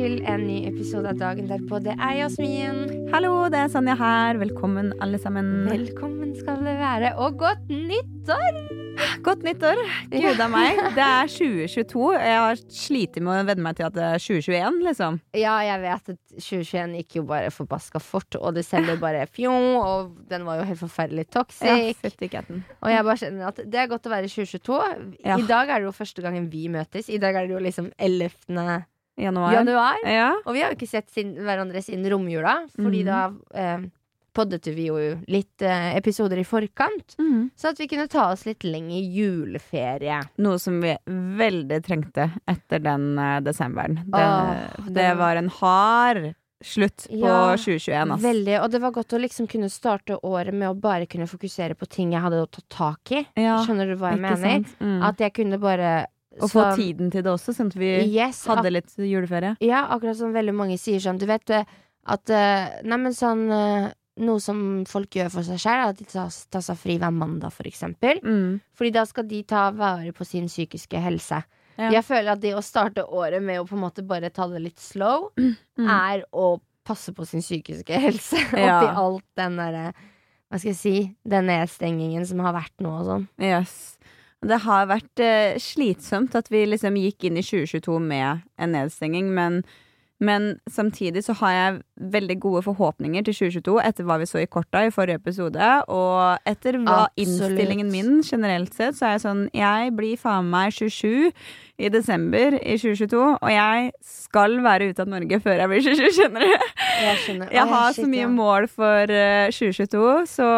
Til en ny episode av Dagen derpå. Det er Jasmin. Hallo, det er Sanja her. Velkommen, alle sammen. Velkommen skal det være, og godt nyttår! Godt nyttår. Gud a meg. Det er 2022. Jeg har slitt med å venne meg til at det er 2021, liksom. Ja, jeg vet at 2021 gikk jo bare forbaska fort, og desember bare fjo, og den var jo helt forferdelig toxic. Ja. Og jeg bare kjenner at det er godt å være 2022. Ja. I dag er det jo første gangen vi møtes. I dag er det jo liksom 11. Januar. januar. Ja. Og vi har jo ikke sett sin, hverandre siden romjula, fordi mm. da eh, poddet vi jo litt eh, episoder i forkant. Mm. Så at vi kunne ta oss litt lengre juleferie. Noe som vi veldig trengte etter den eh, desemberen. Det, Åh, det var- var en hard slutt på Ja, 2021, ass. Veldig, Og det var godt å liksom kunne starte året med å bare kunne fokusere på ting jeg hadde å ta tak i. Ja, Skjønner du hva jeg mener? Mm. At jeg kunne bare Og få tiden til det også, sånn at vi yes, hadde litt juleferie. Ja, akkurat som veldig mange sier sånn. Du vet eh, at eh, Neimen sånn eh, Noe som folk gjør for seg sjøl, at de tar, tar seg fri hver mandag, for eksempel. Mm. Fordi da skal de ta vare på sin psykiske helse. Ja. Jeg føler at det å starte året med å på en måte bare ta det litt slow, Mm. er å passe på sin psykiske helse. Ja. Oppi alt den derre Hva skal jeg si? Den nedstengingen som har vært nå og sånn. Yes. Det har vært eh, slitsomt at vi liksom gikk inn i 2022 med en nedstenging, men, men samtidig så har jeg veldig gode forhåpninger til 2022 etter hva vi så i korta i forrige episode, og etter hva Absolutt. innstillingen min generelt sett, så er jeg sånn Jeg blir faen meg 27 i desember i 2022, og jeg skal være ute av Norge før jeg blir 27, skjønner du? Jeg skjønner. Jeg har så mye mål for eh, 2022, så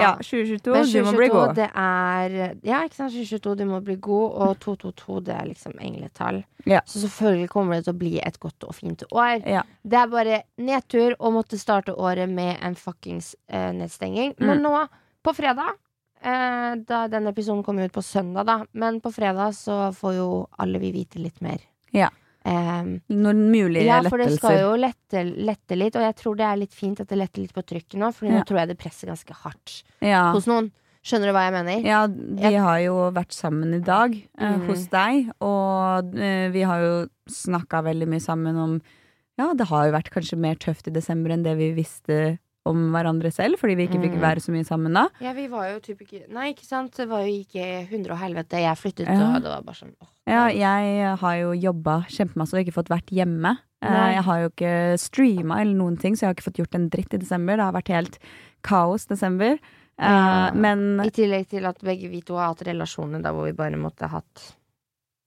ja, 2022, 2022 du må bli god. det er Ja, ikke sant. 2022, du må bli god, og 222, det er liksom engletall. Ja. Så selvfølgelig kommer det til å bli et godt og fint år. Ja. Det er bare nedtur å måtte starte året med en fuckings eh, nedstenging. Mm. Men nå, på fredag eh, Da denne episoden kommer ut på søndag, da. Men på fredag så får jo alle vi vite litt mer. Ja. Eh, Noen mulige lettelser. ja, for det skal jo lette, lette litt, og jeg tror det er litt fint at det letter litt på trykket nå, for nå tror jeg det presser ganske hardt Ja. hos noen. Skjønner du hva jeg mener? ja, vi har jo vært sammen i dag eh, mm. hos deg, og eh, vi har jo snakka veldig mye sammen om Ja, det har jo vært kanskje mer tøft i desember enn det vi visste om hverandre selv, fordi vi ikke fikk Mhm. være så mye sammen da. Ja, vi var jo typ ikke Nei, ikke sant? Det var jo ikke hundre og helvete. Jeg flyttet, Ja. og det var bare sånn åh, Ja, jeg har jo jobba kjempemasse og ikke fått vært hjemme. Eh, Nei. Jeg har jo ikke streama eller noen ting, så jeg har ikke fått gjort en dritt i desember. Det har vært helt kaos desember. Ja. Uh, Men I tillegg til at begge vi to har hatt relasjoner da hvor vi bare måtte hatt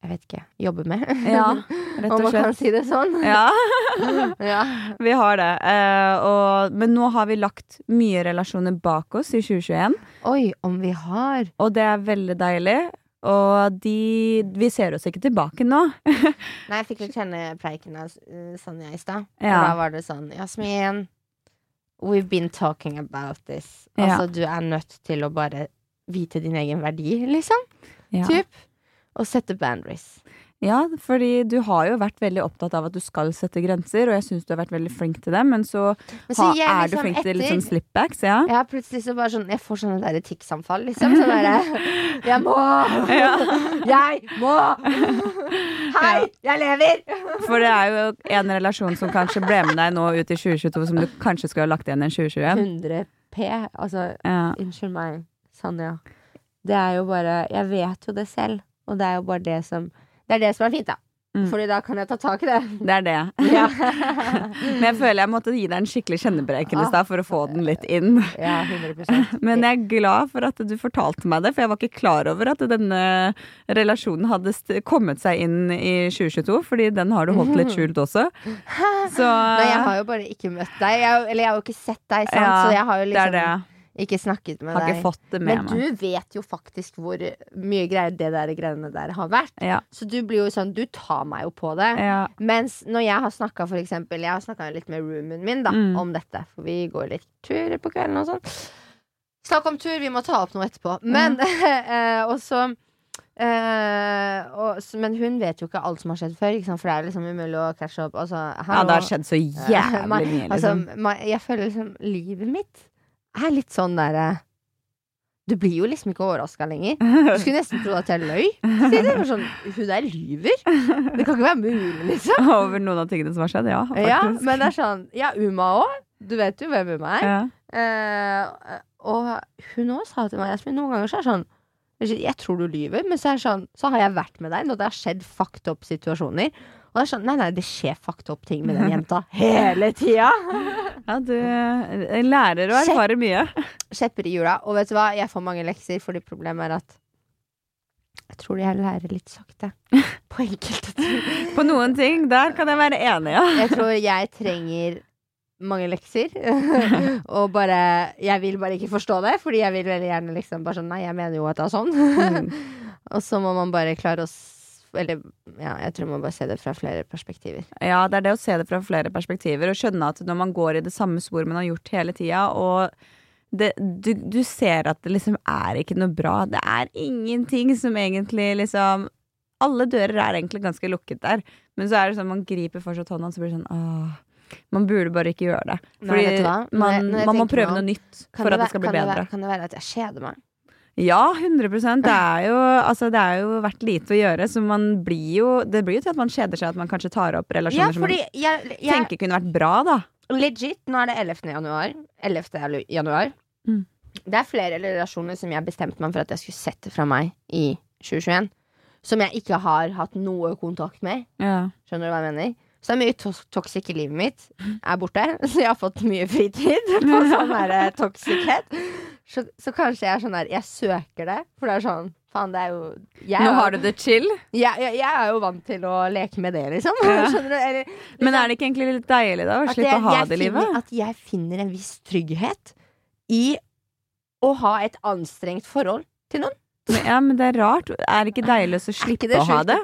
Jeg vet ikke jobbe med. ja, rett og slett. Om man kan si det sånn. Ja. ja. Vi har det. Uh, og, men nå har vi lagt mye relasjoner bak oss i 2021, Oi, om vi har og det er veldig deilig. Og de Vi ser oss ikke tilbake nå. Nei, jeg fikk litt kjenne preiken av uh, Sanja i stad. Og Ja. da var det sånn Jasmin, we've been talking about this. Ja. Altså, du er nødt til å bare vite din egen verdi, liksom. Ja. Typ. Og sette boundaries. Ja, fordi du har jo vært veldig opptatt av at du skal sette grenser, og jeg syns du har vært veldig flink til det, men så, Men ha, gir jeg er du flink flink til etter. liksom slipbacks, ja. Ja, plutselig så bare sånn Jeg får sånne der tics-anfall, liksom. Så bare Jeg må! Jeg må! Hei, jeg lever! For det er jo en relasjon som kanskje ble med deg nå ut i 2022, som du kanskje skulle ha lagt igjen i 2021. 100 P. Altså, Ja. unnskyld meg, Sanja. Det er jo bare Jeg vet jo det selv, og det er jo bare det som Det er det som er fint, da. Mm. Fordi da kan jeg ta tak i det. Det er det. Ja, Men jeg føler jeg måtte gi deg en skikkelig kjennebrek i stad for å få den litt inn. ja 100% Men jeg er glad for at du fortalte meg det, for jeg var ikke klar over at denne relasjonen hadde kommet seg inn i 2022, fordi den har du holdt litt skjult også. Så Nei, jeg har jo bare ikke møtt deg. Jeg, eller jeg har jo ikke sett deg, sant? Ja, så jeg har jo det er liksom det. Ikke snakket med Har deg. ikke fått det med Men meg. du vet jo faktisk hvor mye greier det der greiene der har vært. Ja, Så du blir jo sånn, du tar meg jo på det. ja. Mens når jeg har snakka for eksempel Jeg har snakka litt med roomien min da Mm. om dette. For vi går litt turer på kvelden og sånn. Snakk om tur, vi må ta opp noe etterpå. Men mm. Og så eh, og, Men hun vet jo ikke alt som har skjedd før, for det er liksom umulig å catche opp. Altså, ja, det har skjedd så jævlig mye, Altså, liksom. Altså, jeg føler liksom livet mitt er litt sånn derre Du blir jo liksom ikke overraska lenger. Du skulle nesten tro at jeg løy. Si det var sånn, Hun der lyver. Det kan ikke være mulig, liksom. Over noen av tingene som har skjedd, ja. Faktisk. Ja, men det er sånn Ja, Uma òg. Du vet jo hvem Uma er. ja. Eh, og hun òg sa til meg Jasmin, noen ganger så er det sånn Jeg tror du lyver, men så, er sånn, så har jeg vært med deg når det har skjedd fucked up situasjoner. Og det er sånn, Nei, nei, det skjer fucked up ting med den jenta hele tida. ja, du eh, lærer og erfarer mye. Skjepper i hjula. Og vet du hva, jeg får mange lekser, fordi problemet er at jeg tror jeg lærer litt sakte. På enkelte ting. På noen ting, der kan jeg være enig, ja. Jeg tror jeg trenger mange lekser. og bare Jeg vil bare ikke forstå det, fordi jeg vil veldig gjerne liksom bare sånn Nei, jeg mener jo at det er sånn. Mm. og så må man bare klare å Eller ja, jeg tror man bare se det fra flere perspektiver. Ja, det er det å se det fra flere perspektiver og skjønne at når man går i det samme sporet man har gjort hele tida, og det, du, du ser at det liksom er ikke noe bra. Det er ingenting som egentlig liksom Alle dører er egentlig ganske lukket der, men så er det sånn man griper fortsatt hånda, og så blir det sånn åh. Man burde bare ikke gjøre det. Fordi? Når man, jeg man må prøve noe nytt for at det skal bli bedre. være- Kan det være at jeg kjeder meg? Ja, 100% Det er jo altså, Det er jo vært lite å gjøre, så man blir jo Det blir jo til at man kjeder seg, at man kanskje tar opp relasjoner Ja, som man jeg, jeg tenker kunne vært bra, da. Legit, nå er det 11. januar. 11. januar. Mm. Det er flere relasjoner som jeg bestemte meg for at jeg skulle sette fra meg i 2021. Som jeg ikke har hatt noe kontakt med. Ja. Skjønner du hva jeg mener? Så det er mye to toxic i livet mitt er borte. Så jeg har fått mye fritid på sånn her toxichet. Så, så kanskje jeg er sånn der Jeg søker det, for det er sånn Faen, det er jo jeg, Nå har du det chill. jeg, jeg, jeg er jo vant til å leke med det, liksom. Ja. Eller, Men er det ikke egentlig litt deilig, da? Å slippe jeg- å ha det i livet? At jeg finner en viss trygghet i å ha et anstrengt forhold til noen. Men, ja, men det er rart. Er det ikke deilig å slippe å ha det?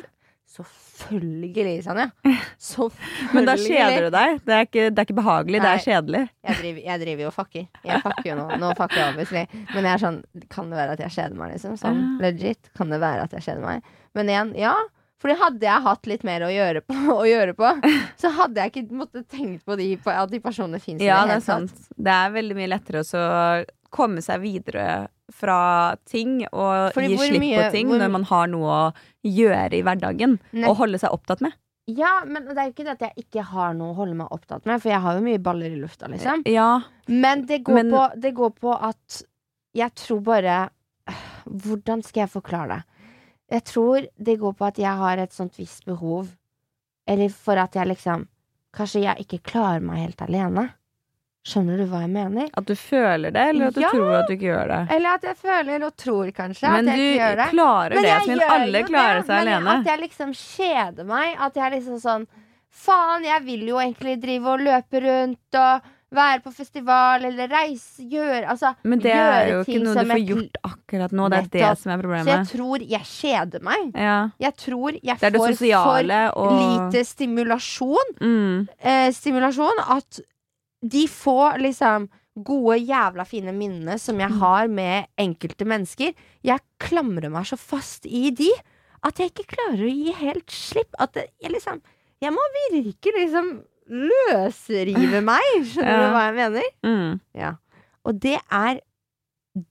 Selvfølgelig, Sanja. Selvfølgelig. Men da kjeder du deg. Det er ikke, det er ikke behagelig, det er kjedelig. Jeg driver, jeg driver jo og fucker. Jeg fucker jo nå. Nå fucker jeg obviously. Men jeg er sånn Kan det være at jeg kjeder meg, liksom? Sånn Ja. legit. Kan det være at jeg kjeder meg? Men igjen, ja. Fordi hadde jeg hatt litt mer å gjøre på, å gjøre på så hadde jeg ikke måttet tenkt på, de, på at de personene fins Ja, det det er tatt. sant. Det er veldig mye lettere å komme seg videre fra ting og Fordi gi slipp mye- på ting hvor- når man har noe å gjøre i hverdagen. Nei. Og holde seg opptatt med. Ja, men det er jo ikke det at jeg ikke har noe å holde meg opptatt med, for jeg har jo mye baller i lufta, liksom. Ja, Men det går, Men- på, det går på at jeg tror bare Hvordan skal jeg forklare det? Jeg tror det går på at jeg har et sånt visst behov, eller for at jeg liksom Kanskje jeg ikke klarer meg helt alene. Skjønner du hva jeg mener? At du føler det, eller at du Ja. tror at du ikke gjør det. Eller at jeg føler og tror kanskje Men at jeg du ikke gjør det. klarer det, jeg alle klarer det, seg men alene. At jeg liksom kjeder meg. At jeg liksom sånn Faen, jeg vil jo egentlig drive og løpe rundt og være på festival eller reise, gjøre Altså Men det er jo ikke noe du får gjort akkurat nå. Det er det som er problemet. Så jeg tror jeg kjeder meg. Ja. Jeg tror jeg får for og lite stimulasjon. mm. Eh, stimulasjon at de få liksom gode, jævla fine minnene som Mm. jeg har med enkelte mennesker, jeg klamrer meg så fast i de at jeg ikke klarer å gi helt slipp. At jeg liksom Jeg må virke liksom løsrive meg. Skjønner Ja. du hva jeg mener? Mm. Ja. Og det er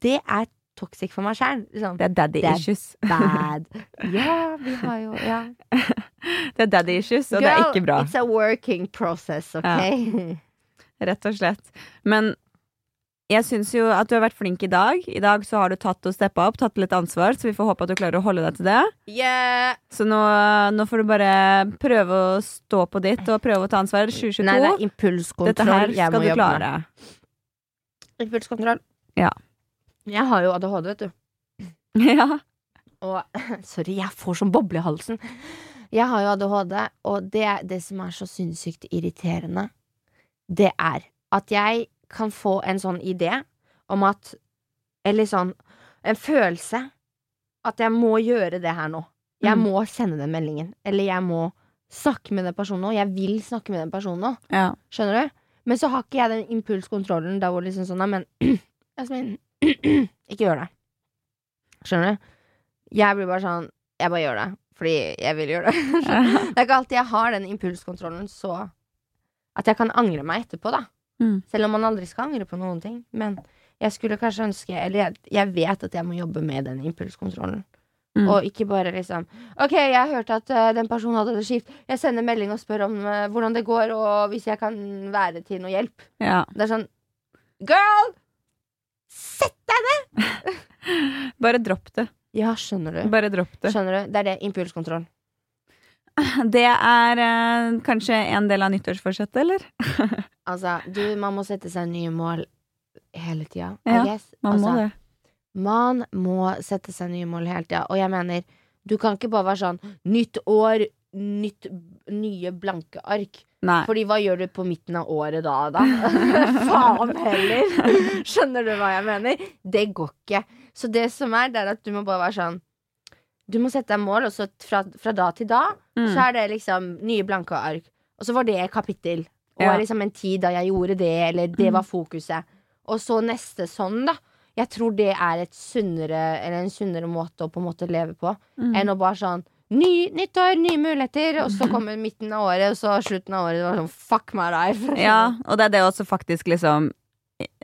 Det er toxic for meg sjæl. Liksom. Det er daddy Det er issues. Bad. Ja, vi har jo Ja. Det er daddy issues, og det er ikke bra. It's a working process, OK? Rett og slett. Men jeg syns jo at du har vært flink i dag. I dag så har du tatt og steppa opp, tatt litt ansvar, så vi får håpe at du klarer å holde deg til det. Yeah. Så nå, nå får du bare prøve å stå på ditt og prøve å ta ansvar. 2022. Nei, det er impulskontroll Dette her skal du jobbe klare. Impulskontroll. Ja. Jeg har jo ADHD, vet du. ja. Og sorry, jeg får sånn boble i halsen. Jeg har jo ADHD, og det, det som er så sinnssykt irriterende, det er at jeg kan få en sånn idé om at Eller sånn En følelse at jeg må gjøre det her nå. Jeg Mm. må sende den meldingen. Eller jeg må snakke med den personen nå. Jeg vil snakke med den personen nå. ja. Skjønner du? Men så har ikke jeg den impulskontrollen der hvor liksom sånn men Jasmin, ikke gjør det. Skjønner du? Jeg blir bare sånn Jeg bare gjør det. Fordi jeg vil gjøre det. det er ikke alltid jeg har den impulskontrollen så at jeg kan angre meg etterpå, da. Mm. Selv om man aldri skal angre på noen ting. Men jeg skulle kanskje ønske Eller jeg, jeg vet at jeg må jobbe med den impulskontrollen. Mm. Og ikke bare liksom OK, jeg har hørt at uh, den personen hadde det kjipt. Jeg sender melding og spør om uh, hvordan det går, og hvis jeg kan være til noe hjelp. ja. Det er sånn Girl! Sett deg ned! Bare dropp det. Ja, skjønner du. Bare dropp det. Skjønner du? Det er det. Impulskontroll. Det er eh, kanskje en del av nyttårsforsettet, eller? Altså, du, man må sette seg nye mål hele tida. Ja, Man altså, må det. Man må sette seg nye mål hele tida. Og jeg mener, du kan ikke bare være sånn nytt år, nytt, nye blanke ark. Nei. Fordi hva gjør du på midten av året da, da? Faen heller! Skjønner du hva jeg mener? Det går ikke. Så det som er, det er at du må bare være sånn Du må sette deg mål, og så fra, fra da til da Mm. så er det liksom nye blanke ark. Og så var det et kapittel. Og Ja. liksom en tid da jeg gjorde det, eller det Mm. var fokuset. Og så neste sånn, da. Jeg tror det er et sunnere, eller en sunnere måte å på en måte leve på, Mm. enn å bare sånn Ny, nyttår, nye muligheter, og så kommer midten av året, og så slutten av året. Det var sånn fuck my life. Ja, og det er det også faktisk liksom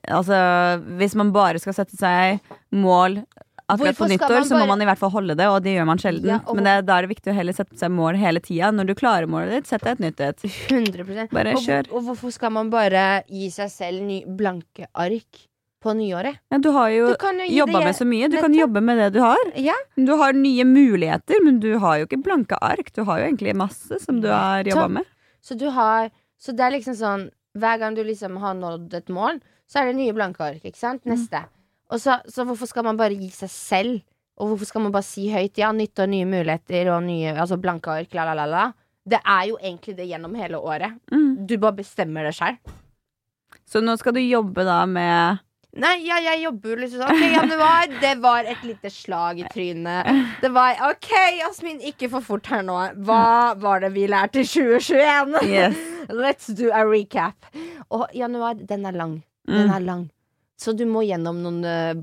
Altså, hvis man bare skal sette seg mål akkurat på nyttår, så må man i hvert fall holde det, og det gjør man sjelden. Ja, og- Men det, da er det viktig å heller sette seg mål hele tida. Når du klarer målet ditt, sett deg et nytt et. 100 Bare og, kjør. Og hvorfor skal man bare gi seg selv ny, blanke ark på nyåret? Ja, du har jo Du jo jobba med så mye. Du kan jobbe med det du har. Ja, Du har nye muligheter, men du har jo ikke blanke ark. Du har jo egentlig masse som du har jobba med. så du har Så det er liksom sånn Hver gang du liksom har nådd et mål, så er det nye blanke ark, ikke sant? Mm. Neste. Og så, så hvorfor skal man bare gi seg selv? Og hvorfor skal man bare si høyt ja, nytt og nye muligheter og nye Altså blanke ark, la, la, la, la? Det er jo egentlig det gjennom hele året. Mm. Du bare bestemmer det sjøl. Så nå skal du jobbe da med Nei, ja, jeg jobber jo liksom sånn. Ok, januar, det var et lite slag i trynet. Det var OK, Jasmin, ikke for fort her nå. Hva var det vi lærte i 2021? Yes. Let's do a recap. Og januar, den er lang. Den Mm. er lang. Så du må gjennom noen, eh,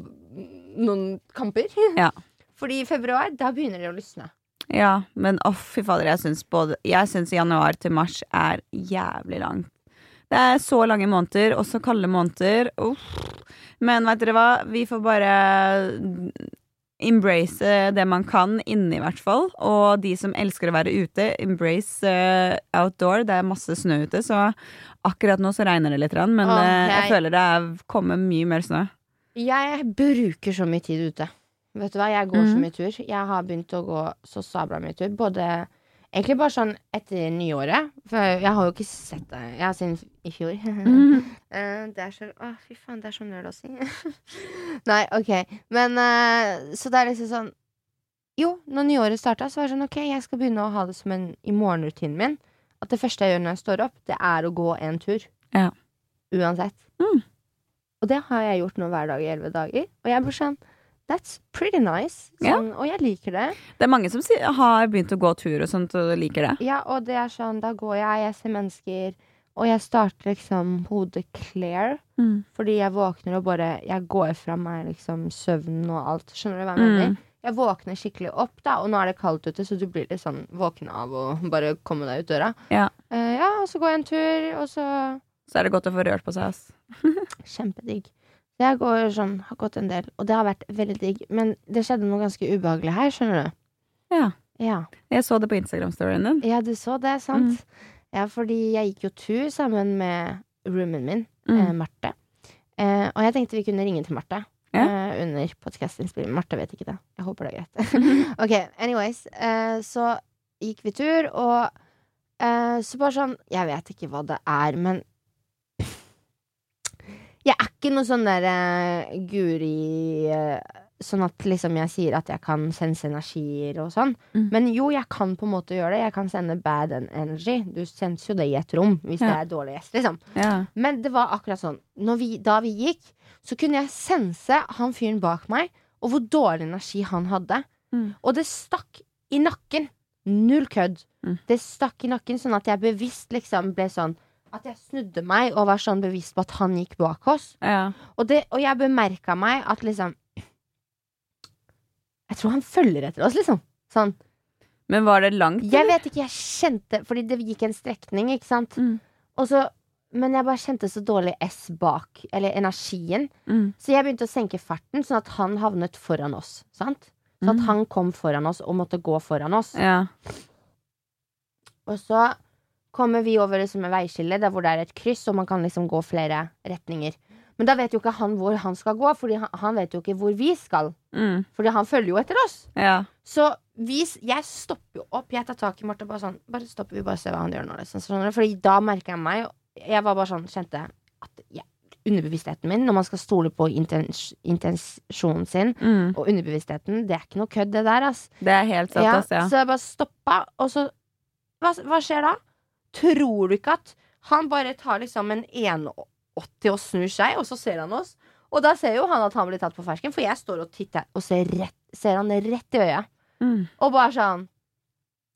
noen kamper. Ja. Fordi i februar, da begynner det å lysne. Ja, men å fy fader, jeg syns både Jeg syns januar til mars er jævlig langt. Det er så lange måneder, også kalde måneder. Uff. Men vet dere hva, vi får bare embrace det man kan inne, i hvert fall. Og de som elsker å være ute, embrace eh, outdoor. Det er masse snø ute, så akkurat nå så regner det litt, men eh, jeg jeg- føler det er, kommer mye mer snø. Jeg bruker så mye tid ute. Vet du hva, jeg går så Mhm. mye tur. Jeg har begynt å gå så sabla mye tur. Både Egentlig bare sånn etter nyåret. For jeg har jo ikke sett deg Jeg har siden i fjor. Eh, det er så Å, fy faen, det er så nøl å si. Nei, OK. Men eh, Så det er liksom sånn Jo, når nyåret starta, så var det sånn OK, jeg skal begynne å ha det som en i morgenrutinen min. At det første jeg gjør når jeg står opp, det er å gå en tur. Ja. Uansett. Mm. Og det har jeg gjort nå hver dag i elleve dager. Og jeg blir sånn That's pretty nice. Ja. Sånn, Og jeg liker det. Det er mange som har begynt å gå tur og sånt og liker det. Ja, og det er sånn, da går jeg, jeg ser mennesker, og jeg starter liksom hodet clear. Mm. Fordi jeg våkner og bare Jeg går fra meg liksom søvnen og alt. Skjønner du hva jeg Mm. mener? Jeg våkner skikkelig opp, da, og nå er det kaldt ute, så du blir litt sånn våken av å bare komme deg ut døra. Ja. Uh, ja, og så går jeg en tur, og så Så er det godt å få rørt på seg, ass. Kjempedigg. Så jeg går sånn, har gått en del, og det har vært veldig digg. Men det skjedde noe ganske ubehagelig her, skjønner du. Ja. Ja, Jeg så det på Instagram-storyen din. ja du så det, sant? Ja, fordi jeg gikk jo tur sammen med roomien min, Mm. eh, Marte. Eh, og jeg tenkte vi kunne ringe til Marte Ja. eh, under podkastinnspilling. Marte vet ikke det. Jeg håper det er greit. ok, anyways. Eh, så gikk vi tur, og eh, så bare sånn Jeg vet ikke hva det er, men Jeg er ikke noe sånn der uh, guri uh, Sånn at liksom jeg sier at jeg kan sense energier og sånn. Mm. Men jo, jeg kan på en måte gjøre det. Jeg kan sende bad energy. Du senser jo det i et rom hvis det Ja. er dårlig gjest, liksom. Ja. Men det var akkurat sånn. Når vi, da vi gikk, så kunne jeg sense han fyren bak meg, og hvor dårlig energi han hadde. Mm. Og det stakk i nakken. Null kødd. Mm. Det stakk i nakken, sånn at jeg bevisst liksom ble sånn At jeg snudde meg og var sånn bevisst på at han gikk bak oss. Ja. Og, det, og jeg bemerka meg at liksom Jeg tror han følger etter oss, liksom. Sånn. Men var det langt? Jeg vet ikke, jeg kjente Fordi det gikk en strekning, ikke sant? Mm. Og så Men jeg bare kjente så dårlig S bak, eller energien. Mm. Så jeg begynte å senke farten, sånn at han havnet foran oss. Sant? Sånn at Mm. han kom foran oss og måtte gå foran oss. Ja. Og så kommer vi over liksom et veiskille der hvor det er et kryss, og man kan liksom gå flere retninger. Men da vet jo ikke han hvor han skal gå, Fordi han, han vet jo ikke hvor vi skal. Mm. Fordi han følger jo etter oss. ja. Så vi, jeg stopper jo opp. Jeg tar tak i Marte. Bare sånn Bare stopper vi bare ser hva han gjør nå. Liksom. Fordi da merker jeg meg Jeg var bare sånn Kjente at jeg, underbevisstheten min, når man skal stole på intens, intensjonen sin Mm. og underbevisstheten, det er ikke noe kødd, det der, ass. Det er helt sant, Ja, ass. Ja. Så jeg bare stoppa, og så hva, hva skjer da? Tror du ikke at han bare tar liksom en 1,80 og snur seg, og så ser han oss? Og da ser jo han at han blir tatt på fersken, for jeg står og titter og ser, rett, ser han rett i øyet. Mm. Og bare sånn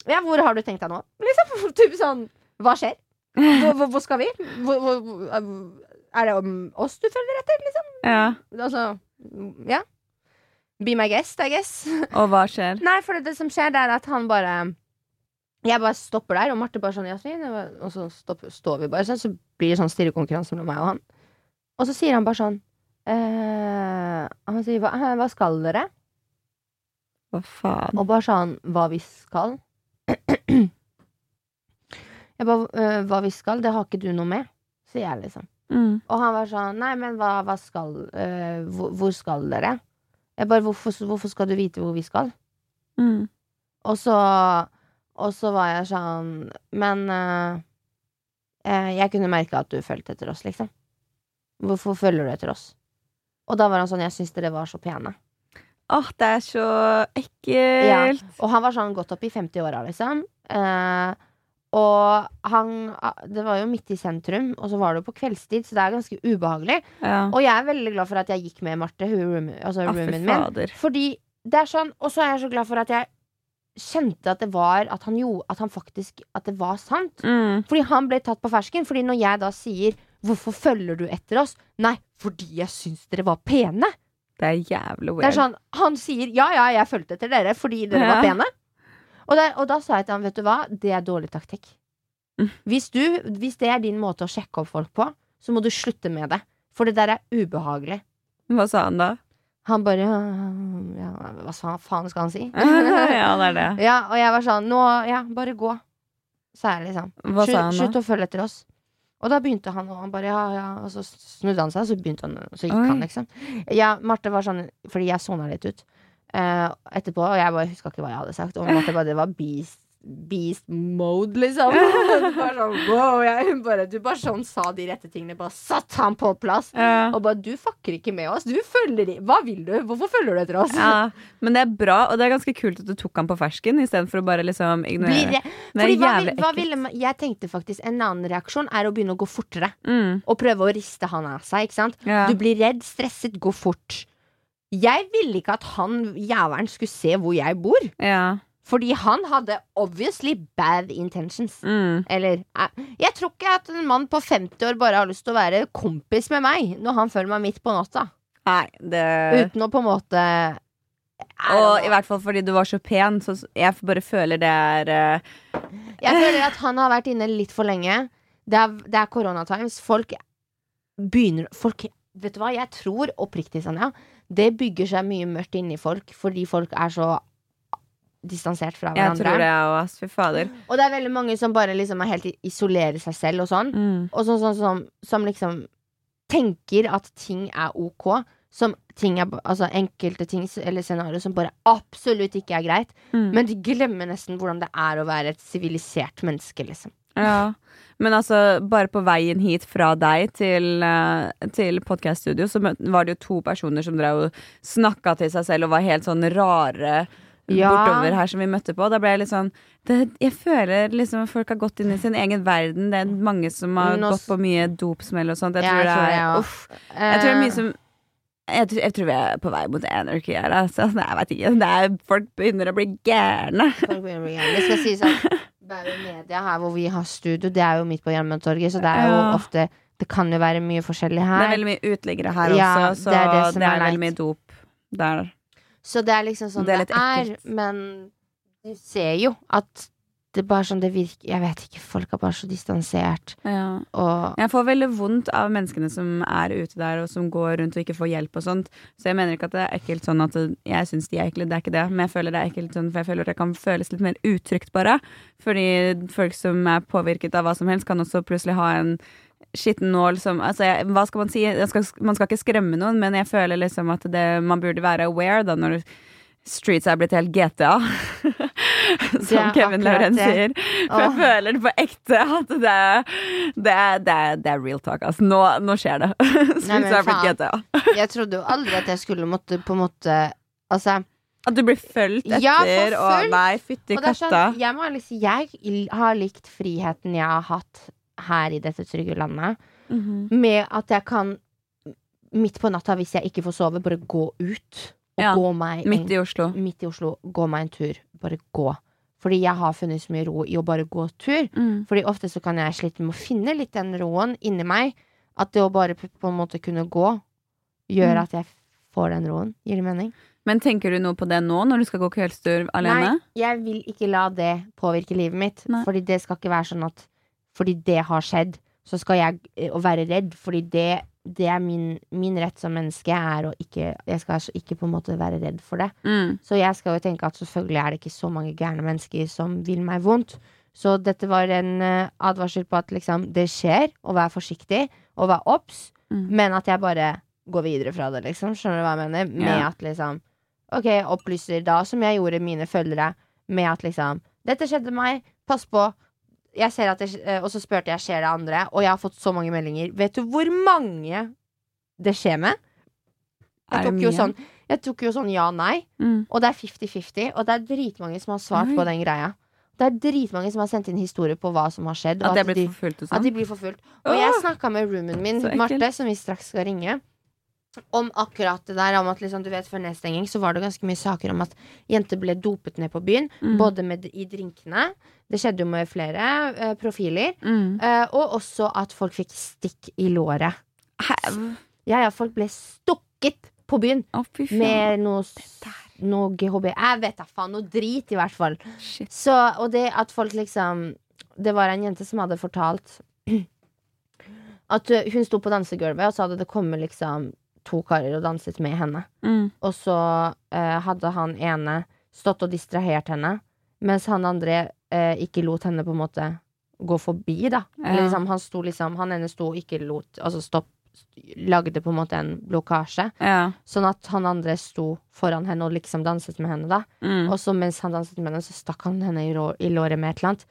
Ja, hvor har du tenkt deg nå? Liksom, typ sånn Hva skjer? Hvor, hvor, hvor skal vi? Hvor, er det om oss du følger etter, liksom? ja. Altså, ja. Be my guest, I guess. Og hva skjer? Nei, for det som skjer, det er at han bare Jeg bare stopper der, og Marte bare sånn Jasmin, og så stopper, står vi bare sånn, så blir det sånn stirrekonkurranse mellom meg og han. Og så sier han bare sånn eh, Han sier hva, hva skal dere? Hva faen? Og bare sånn Hva vi skal? Jeg bare «Øh, Hva vi skal? Det har ikke du noe med, sier jeg liksom. Mm. Og han var sånn Nei, men hva, hva skal uh, hvor, hvor skal dere? Jeg bare hvorfor, hvorfor skal du vite hvor vi skal? Mm. Og så Og så var jeg sånn Men øh, eh, jeg kunne merke at du fulgte etter oss, liksom. Hvorfor følger du etter oss? Og da var han sånn Jeg syns dere var så pene. Åh, det er så ekkelt. Ja. Og han var sånn godt opp i 50-åra, liksom. Eh, og han Det var jo midt i sentrum, og så var det jo på kveldstid, så det er ganske ubehagelig. Ja. Og jeg er veldig glad for at jeg gikk med Marte, hun room, altså roomien min. Fordi det er sånn Og så er jeg så glad for at jeg kjente at det var At han gjorde At han faktisk At det var sant. Mm. Fordi han ble tatt på fersken. Fordi når jeg da sier 'Hvorfor følger du etter oss?' Nei, fordi jeg syns dere var pene. Det er jævlig weird. Det er sånn, Han sier 'Ja, ja, jeg fulgte etter dere fordi dere var pene'. Og, der, og da sa jeg til han vet du hva, det er dårlig taktikk. Mm. Hvis, du, hvis det er din måte å sjekke opp folk på, så må du slutte med det. For det der er ubehagelig. Hva sa han da? Han bare ja, Hva faen skal han si? ja, det er det. ja, og jeg var sånn Nå, ja, bare gå. Sa jeg liksom. Hva sa han slutt å følge etter oss. Og da begynte han, og han bare ja, ja. Og så snudde han seg, så begynte han, så gikk Oi. han, liksom. Ja, Marte var sånn Fordi jeg sona litt ut eh, etterpå, og jeg bare huska ikke hva jeg hadde sagt. Og Marte bare Det var beast Beast mode, liksom. Bare sånn, wow, jeg, bare, du bare sånn sa de rette tingene. Bare satt han på plass. Ja. Og bare Du fucker ikke med oss. Du følger i Hva vil du? Hvorfor følger du etter oss? Ja, men det er bra, og det er ganske kult at du tok han på fersken istedenfor å bare liksom ignorere. er fordi hva, hva ville Jeg tenkte faktisk en annen reaksjon er å begynne å gå fortere. Mm. Og prøve å riste han av seg. ikke sant? Ja. Du blir redd, stresset, gå fort. Jeg ville ikke at han jævelen skulle se hvor jeg bor. ja. Fordi han hadde obviously bad intentions. Mm. Eller eh, Jeg tror ikke at en mann på 50 år bare har lyst til å være kompis med meg når han følger meg midt på natta. Nei, det Uten å på en måte Og i hvert fall fordi du var så pen, så jeg bare føler det er uh... Jeg føler at han har vært inne litt for lenge. Det er, det er koronatimes. Folk begynner Folk Vet du hva, jeg tror oppriktig, Sanja, det bygger seg mye mørkt inni folk fordi folk er så distansert fra Jeg hverandre. tror det òg, ass. Fy fader. Og det er veldig mange som bare liksom er helt isolerer seg selv og sånn. Mm. Og sånn sånn som, som liksom tenker at ting er ok, som ting er, altså enkelte ting eller scenarioer som bare absolutt ikke er greit, Mm. men de glemmer nesten hvordan det er å være et sivilisert menneske, liksom. Ja. Men altså, bare på veien hit fra deg til, eh, til podcaststudio, så var det jo to personer som drev og snakka til seg selv og var helt sånn rare Ja. bortover her som vi møtte på. Da ble jeg litt sånn det, Jeg føler liksom folk har gått inn i sin egen verden. Det er mange som har Nå gått på mye dopsmell og sånt. Jeg jeg tror det er jeg. Uff. Jeg tror det er Eh, mye som jeg, jeg tror vi er på vei mot anarchy her. Altså. Jeg vet ikke. Det er, folk begynner å bli gærne. Folk begynner å bli gærne. Det skal sies at Bauer Media, her hvor vi har studio, det er jo midt på Jernbanetorget, så det er jo ofte Det kan jo være mye forskjellig her. Det er veldig mye uteliggere her Ja, også, så det er det det er veldig mye dop der. Så det er liksom sånn Det er det er, men du ser jo at det er bare sånn det virker Jeg vet ikke, folk er bare så distansert, Ja. og Jeg får veldig vondt av menneskene som er ute der og som går rundt og ikke får hjelp og sånt. Så jeg mener ikke at det er ekkelt sånn at jeg syns de er ekle, det er ikke det. Men jeg føler det er ekkelt sånn, for jeg føler det kan føles litt mer utrygt, bare. Fordi folk som er påvirket av hva som helst, kan også plutselig ha en skitten nål som Altså, jeg, hva skal man si? Skal, man skal ikke skremme noen, men jeg føler liksom at det, man burde være aware da når streets er blitt helt GTA. som Kevin Lauren sier. For jeg føler det på ekte at det det det det er real talk. Altså. Nå, nå skjer det. Streets men er blitt. GTA. Jeg trodde jo aldri at jeg skulle måtte på en måte Altså At du blir fulgt etter Ja, fulgt. og. Nei, fytti er katta. sånn, jeg må Jeg har likt friheten jeg har hatt her i dette trygge landet, Mhm. med at jeg kan midt på natta, hvis jeg ikke får sove, bare gå ut. Og Ja, gå meg en, Midt i Oslo. midt i Oslo. Gå meg en tur. Bare gå. Fordi jeg har funnet så mye ro i å bare gå tur. Mm. Fordi ofte så kan jeg slite med å finne litt den roen inni meg. At det å bare på en måte kunne gå, gjør Mm. at jeg får den roen. Gir det mening? Men tenker du noe på det nå, når du skal gå kveldstur alene? Nei, jeg vil ikke la det påvirke livet mitt. Nei. Fordi det skal ikke være sånn at fordi det har skjedd, så skal jeg eh, være redd. Fordi det, det er min, min rett som menneske er å ikke Jeg skal altså ikke på en måte være redd for det. Mm. Så jeg skal jo tenke at selvfølgelig er det ikke så mange gærne mennesker som vil meg vondt. Så dette var en eh, advarsel på at liksom det skjer, og vær forsiktig, og vær obs, Mm. men at jeg bare går videre fra det, liksom. Skjønner du hva jeg mener? Med at liksom Ok, opplyser da, som jeg gjorde mine følgere, med at liksom Dette skjedde meg, pass på. Jeg ser at det, eh, og så spurte jeg skjer det andre, og jeg har fått så mange meldinger. Vet du hvor mange det skjer med? Jeg tok jo sånn, jeg tok jo sånn ja-nei. Mm. Og det er 50-50, og det er dritmange som har svart Oi. på den greia. Det er dritmange som har sendt inn historier på hva som har skjedd. At Og at, de, forfulgt sånn. at de sånn? blir forfulgt. Og jeg snakka med roomien min. Marte, som vi straks skal ringe, om akkurat det der. Om at liksom, du vet Før nedstenging så var det ganske mye saker om at jenter ble dopet ned på byen. Mm. Både med, i drinkene. Det skjedde jo med flere eh, profiler. Mm. eh, og også at folk fikk stikk i låret. Ja, ja, folk ble stukket på byen faen. med noe, noe GHB. Jeg vet da faen. Noe drit, i hvert fall. Så, og det at folk liksom Det var en jente som hadde fortalt at uh, hun sto på dansegulvet, og så hadde det kommet liksom to karer og danset med henne. Mm. Og så eh, hadde han ene stått og distrahert henne, mens han andre eh, ikke lot henne på en måte gå forbi, da. Ja. Eller liksom, han sto liksom Han ene sto og ikke lot Altså stopp Lagde på en måte en blokkasje. Ja. Sånn at han andre sto foran henne og liksom danset med henne, da. Mm. Og så mens han danset med henne, så stakk han henne i, i låret med et eller annet.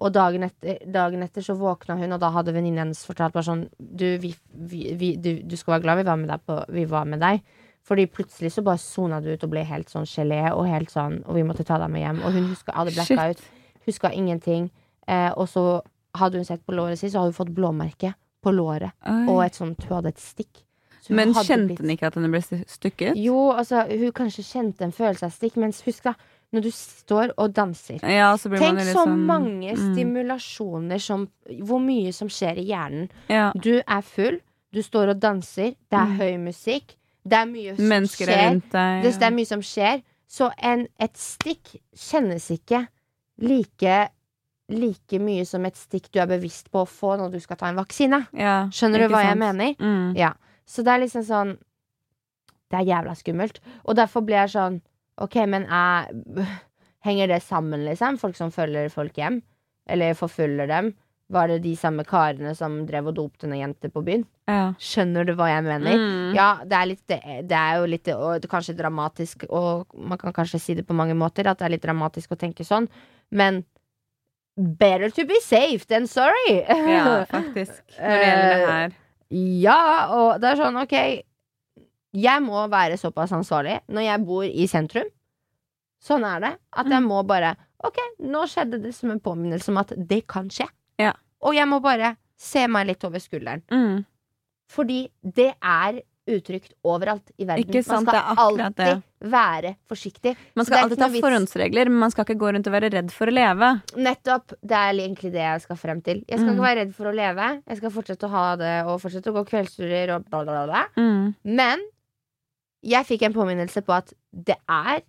Og dagen etter, dagen etter så våkna hun, og da hadde venninnen hennes fortalt bare sånn Du, vi, vi, vi, du, du skal være glad vi var med deg. På, vi var med deg. Fordi plutselig så bare sona du ut og ble helt sånn gelé, og helt sånn Og vi måtte ta deg med hjem. Og hun huska, hadde blacka ut. Huska ingenting. Eh, og så hadde hun sett på låret sitt, så hadde hun fått blåmerke på låret. Oi. Og et sånt Hun hadde et stikk. Men kjente blitt- hun ikke at den ble stukket? Jo, altså, hun kanskje kjente en følelse av stikk, mens husk da, når du står og danser Ja, så blir Tenk så sånn mange mm. stimulasjoner som Hvor mye som skjer i hjernen. Ja. Du er full, du står og danser, det er Mm. høy musikk, det er mye som Mennesker er skjer. rundt deg. Det, det er mye som skjer. Så en, et stikk kjennes ikke like Like mye som et stikk du er bevisst på å få når du skal ta en vaksine. ja, Skjønner du hva hva jeg mener? Mm. Ja. Så det er liksom sånn Det er jævla skummelt. Og derfor blir jeg sånn OK, men jeg henger det sammen, liksom? Folk som følger folk hjem? Eller forfølger dem? var det de samme karene som drev og dopte noen jenter på byen. Ja. Skjønner du hva jeg mener? Mm. Ja, det er, litt, det, er jo litt og det er kanskje dramatisk, og man kan kanskje si det på mange måter, at det er litt dramatisk å tenke sånn, men better to be safe than sorry. ja, faktisk. Når det gjelder det her. Ja, og det er sånn, ok Jeg må være såpass ansvarlig når jeg bor i sentrum. Sånn er det. At jeg Mm. må bare Ok, nå skjedde det som en påminnelse om at det kan skje. Ja. Og jeg må bare se meg litt over skulderen. Mm. Fordi det er utrygt overalt i verden. Ikke sant, man skal alltid det. være forsiktig. Man skal alltid ta vits. forhåndsregler, men man skal ikke gå rundt og være redd for å leve. Nettopp. Det er egentlig det jeg skal frem til. Jeg skal Mm. ikke være redd for å leve. Jeg skal fortsette å ha det og fortsette å gå kveldsturer og bla, bla. bla. Mm. Men jeg fikk en påminnelse på at det er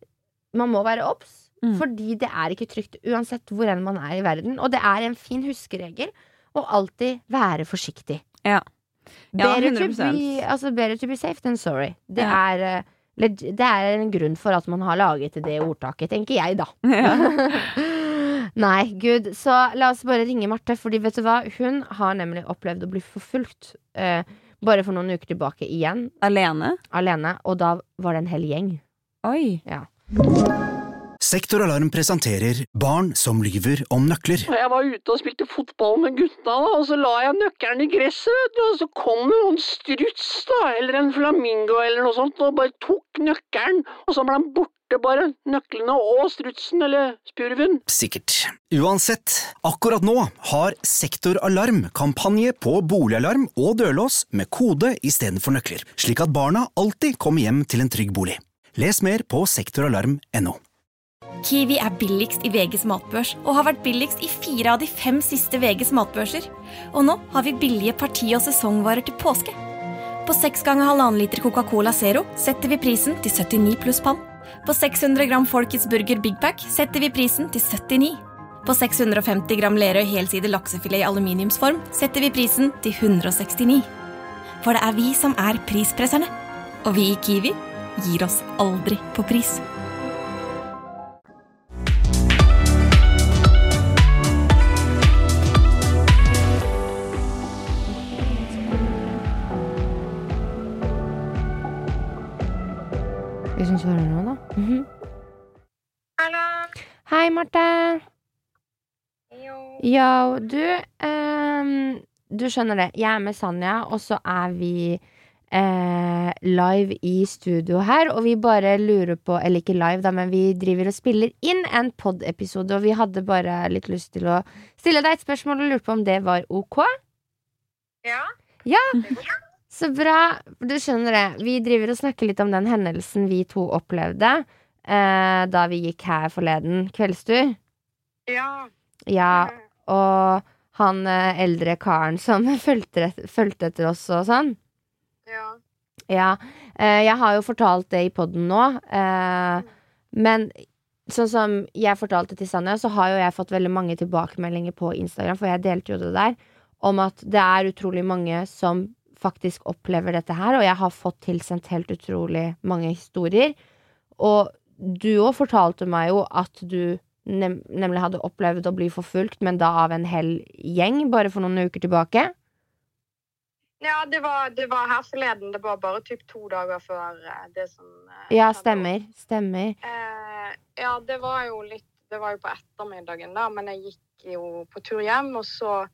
Man må være obs. Mm. Fordi det er ikke trygt uansett hvor enn man er i verden. Og det er en fin huskeregel å alltid være forsiktig. Ja. Ja, Better, to be, altså better to be safe than sorry. Det, Ja. er, eh, det er en grunn for at man har laget det ordtaket, tenker jeg, da. Ja. Nei, gud. Så la oss bare ringe Marte, Fordi vet du hva? Hun har nemlig opplevd å bli forfulgt. eh, bare for noen uker tilbake igjen, Alene? alene. Og da var det en hel gjeng. Oi. Ja. Sektoralarm presenterer Barn som lyver om nøkler. Jeg var ute og spilte fotball med gutta, da, og så la jeg nøkkelen i gresset, og så kom det noen struts, da, eller en flamingo eller noe sånt, og bare tok nøkkelen, og så ble han borte bare, nøklene og strutsen, eller spurven. Sikkert. Uansett, akkurat nå har Sektoralarm kampanje på boligalarm og dørlås med kode istedenfor nøkler, slik at barna alltid kommer hjem til en trygg bolig. Les mer på sektoralarm.no. Kiwi er billigst i VGs matbørs og har vært billigst i fire av de fem siste VGs matbørser. Og nå har vi billige parti- og sesongvarer til påske. På 6 ganger halvannen liter Coca-Cola Zero setter vi prisen til 79 pluss pann. På 600 gram Folkets Burger Big Pack setter vi prisen til 79. På 650 gram Lerøy helside laksefilet i aluminiumsform setter vi prisen til 169. For det er vi som er prispresserne. Og vi i Kiwi gir oss aldri på pris. Vi som svarer nå, da. Hallo! Hei, Marte. Yo, du um, Du skjønner det. Jeg er med Sanja, og så er vi eh, live i studio her. Og vi bare lurer på Eller ikke live, da, men vi driver og spiller inn en pod-episode. Og vi hadde bare litt lyst til å stille deg et spørsmål og lurte på om det var ok. Ja. Ja, så bra. Du skjønner det. Vi driver og snakker litt om den hendelsen vi to opplevde eh, da vi gikk her forleden kveldstur. Ja. Ja, og han eh, eldre karen som fulgte, fulgte etter oss og sånn. Ja. Ja. Eh, jeg har jo fortalt det i poden nå, eh, men sånn som jeg fortalte til Sanja, så har jo jeg fått veldig mange tilbakemeldinger på Instagram, for jeg delte jo det der, om at det er utrolig mange som faktisk opplever dette her, og jeg har fått tilsendt helt utrolig mange historier. Og du òg fortalte meg jo at du nem nemlig hadde opplevd å bli forfulgt, men da av en hel gjeng, bare for noen uker tilbake. Ja, det var, det var her forleden. Det var bare typ to dager før eh, det som eh, Ja, stemmer. Stemmer. Eh, ja, det var jo litt Det var jo på ettermiddagen, da, men jeg gikk jo på tur hjem, og så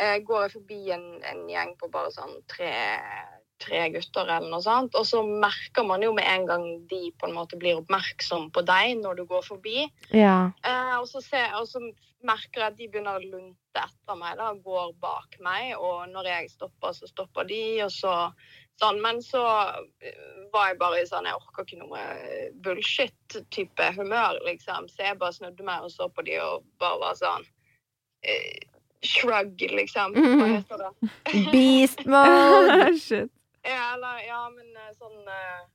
eh, går jeg forbi en, en gjeng på bare sånn tre, tre gutter eller noe sånt, og så merker man jo med en gang de på en måte blir oppmerksom på deg når du går forbi. Ja. Eh, og, så ser, og så merker jeg at de begynner å lunte etter meg, da, går bak meg. Og når jeg stopper, så stopper de, og så sånn. Men så eh, var jeg bare i sånn Jeg orker ikke noe bullshit-type humør, liksom. Så jeg bare snudde meg og så på de og bare var sånn eh, Shrug, liksom. Hva heter det? Beast mode! Shit. Ja, eller, ja, men eh, sånn eh,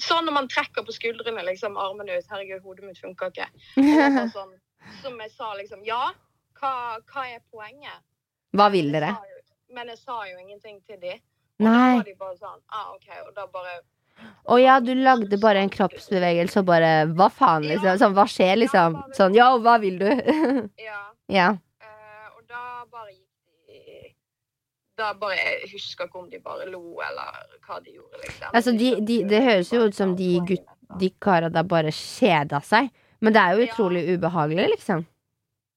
Sånn når man trekker på skuldrene, liksom, armene ut. Herregud, hodet mitt funker ikke. Sånn, som jeg sa, liksom Ja, hva, hva er poenget? Hva vil jeg dere? jo- Men jeg sa jo ingenting til de. Og da Nei. var de bare sånn ah, OK. Og da bare Å ja, du lagde bare en kroppsbevegelse og bare Hva faen, liksom? Sånn, hva skjer, liksom? Sånn yo, hva vil du? Ja. ja. Eh, gikk de da bare, Jeg husker ikke om de bare lo, eller hva de gjorde, liksom. Altså, de, de, det høres jo ut som de, gutt, de kara der bare kjeda seg. Men det er jo utrolig ubehagelig, liksom.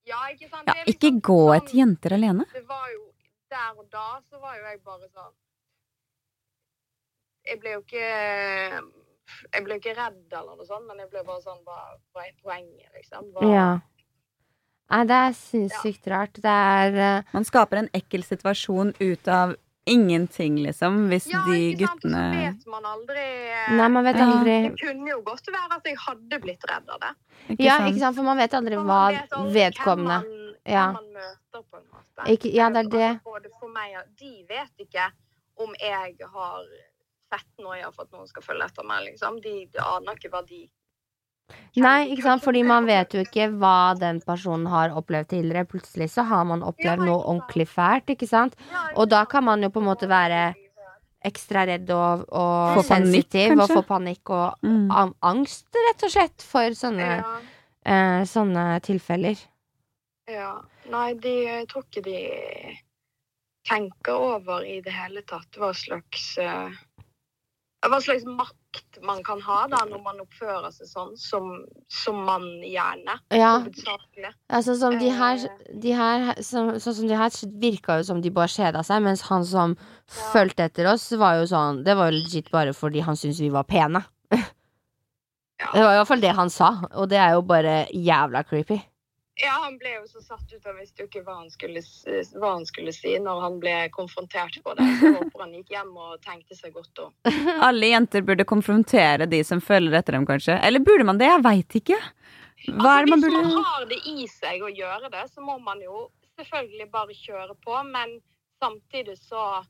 Ja, ikke sant? Ja, er ikke liksom gå sånn- etter jenter alene. Det var jo Der og da så var jo jeg bare sånn Jeg ble jo ikke Jeg ble jo ikke redd eller noe sånt, men jeg ble bare sånn Hva, hva er poenget, liksom? Hva, Ja. Nei, det er sinnssykt rart. Det er uh... Man skaper en ekkel situasjon ut av ingenting, liksom, hvis Ja, de ikke sant? Så guttene vet man aldri eh, Nei, man vet Ja. aldri Det kunne jo godt være at jeg hadde blitt redd av det. Ja, ikke sant, for man vet aldri For hva vet aldri vedkommende hvem man, Ja. man møter, på en måte. Ikke- ja, det er det. Altså, Både for meg og De vet ikke om jeg har sett noe jeg har fått noen skal følge etter meg, liksom. De, de aner ikke hva de Nei, ikke sant, fordi man vet jo ikke hva den personen har opplevd tidligere. Plutselig så har man opplevd noe ordentlig fælt, ikke sant. Og da kan man jo på en måte være ekstra redd og, og Få panikk, sensitiv og få panikk og Mm. angst, rett og slett, for sånne, Ja. eh, sånne tilfeller. Ja. Nei, de, jeg tror ikke de tenker over i det hele tatt hva slags eh, hva slags makt man kan ha da når man oppfører seg sånn som, som man gjerne. Ja, altså som de her, de her som, Sånn som de her virka jo som de bare kjeda seg, mens han som fulgte etter oss, var jo sånn Det var jo legit bare fordi han syntes vi var pene. Det var i hvert fall det han sa, og det er jo bare jævla creepy. Ja, han ble jo så satt ut, han visste jo ikke hva han skulle, hva han skulle si når han ble konfrontert på det. Så jeg håper han gikk hjem og tenkte seg godt om. Alle jenter burde konfrontere de som følger etter dem, kanskje. Eller burde man det? Jeg veit ikke. Hva er man burde... Hvis man har det i seg å gjøre det, så må man jo selvfølgelig bare kjøre på, men samtidig så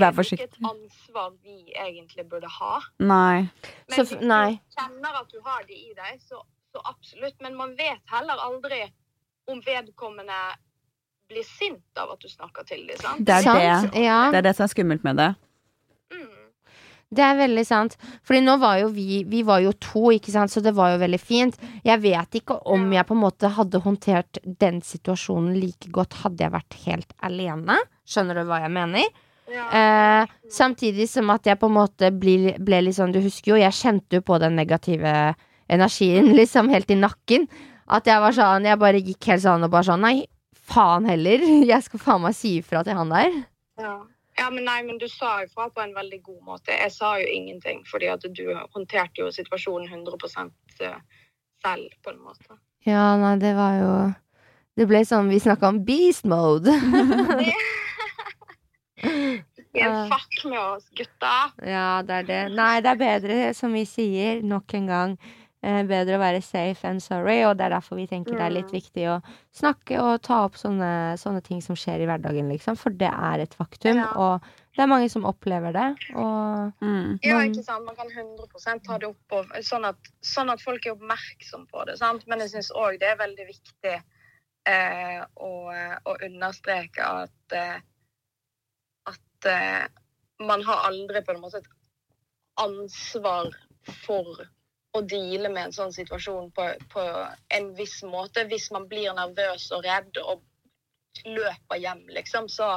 Vær det ikke et ansvar vi egentlig burde ha. Nei. Men Så hvis du kjenner at du har det i deg, så, så absolutt. Men man vet heller aldri om vedkommende blir sint av at du snakker til dem. sant? Det er det. Ja. Det er det som er skummelt med det. Mm. Det er veldig sant. Fordi nå var jo vi Vi var jo to, ikke sant, så det var jo veldig fint. Jeg vet ikke om jeg på en måte hadde håndtert den situasjonen like godt hadde jeg vært helt alene. Skjønner du hva jeg mener? Ja. Eh, samtidig som at jeg på en måte ble, ble litt sånn Du husker jo, jeg kjente jo på den negative energien liksom helt i nakken. At jeg var sånn Jeg bare gikk helt sånn og bare sånn Nei, faen heller. Jeg skal faen meg si ifra til han der. Ja. ja, men nei, men du sa ifra på en veldig god måte. Jeg sa jo ingenting, fordi at du håndterte jo situasjonen 100% selv, på en måte. Ja, nei, det var jo Det ble sånn vi snakka om beast mode. Yeah, fuck med oss, gutta! ja, det er det. Nei, det er bedre, som vi sier, nok en gang. Eh, bedre å være safe enn sorry, og det er derfor vi tenker det er litt viktig å snakke og ta opp sånne, sånne ting som skjer i hverdagen, liksom. For det er et faktum, Ja. og det er mange som opplever det. Og Mm. Ja, ikke sant? Man kan 100 ta det opp, og, sånn, at, sånn at folk er oppmerksom på det. Sant? Men jeg syns òg det er veldig viktig eh, å, å understreke at eh, at eh, man har aldri på en måte et ansvar for å deale med en sånn situasjon på, på en viss måte. Hvis man blir nervøs og redd og løper hjem, liksom, så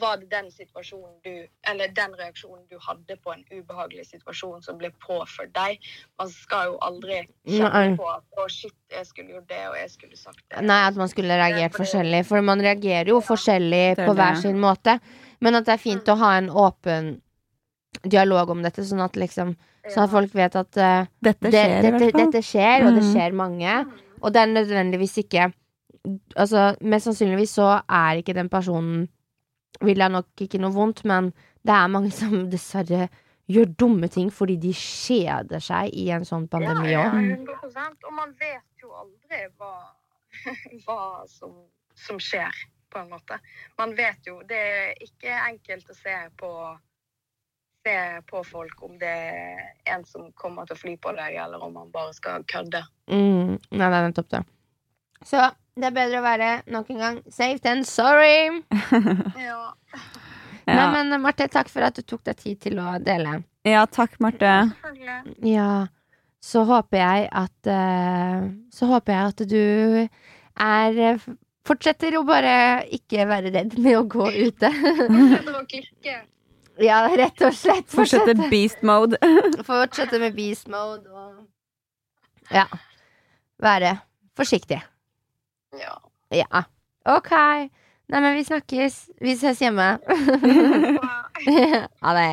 var det den situasjonen du Eller den reaksjonen du hadde på en ubehagelig situasjon som ble påført deg. Man skal jo aldri kjenne Nei. på at 'å, shit, jeg skulle gjort det, og jeg skulle sagt det'. Nei, at man skulle reagert forskjellig. For man reagerer jo forskjellig Det er på hver sin måte. Men at det er fint å ha en åpen dialog om dette, sånn at liksom Sånn at folk vet at uh, Dette skjer det, dette, dette skjer, og det Mm. skjer mange. Og det er nødvendigvis ikke Altså, mest sannsynligvis så er ikke den personen Vil jeg nok ikke noe vondt, men det er mange som dessverre gjør dumme ting fordi de kjeder seg i en sånn pandemi Ja, òg. ja, 100 Og man vet jo aldri hva, hva som, som skjer, på en måte. Man vet jo Det er ikke enkelt å se på Se på folk om det er en som kommer til å fly på deg, eller om han bare skal kødde. Mm, nei, det er nettopp det. Så det er bedre å være nok en gang safe than sorry. Ja. Nei, men Marte, takk for at du tok deg tid til å dele. ja, takk, Marte. Ja, så håper jeg at eh, Så håper jeg at du er eh, Fortsetter å bare ikke være redd med å gå ute. Fortsetter å klikke. Ja, rett og slett. Fortsette beast mode. Fortsette med beast mode og Ja. Være forsiktig. Ja. Ja. Ok. Nei, men vi snakkes. Vi ses hjemme. ha det.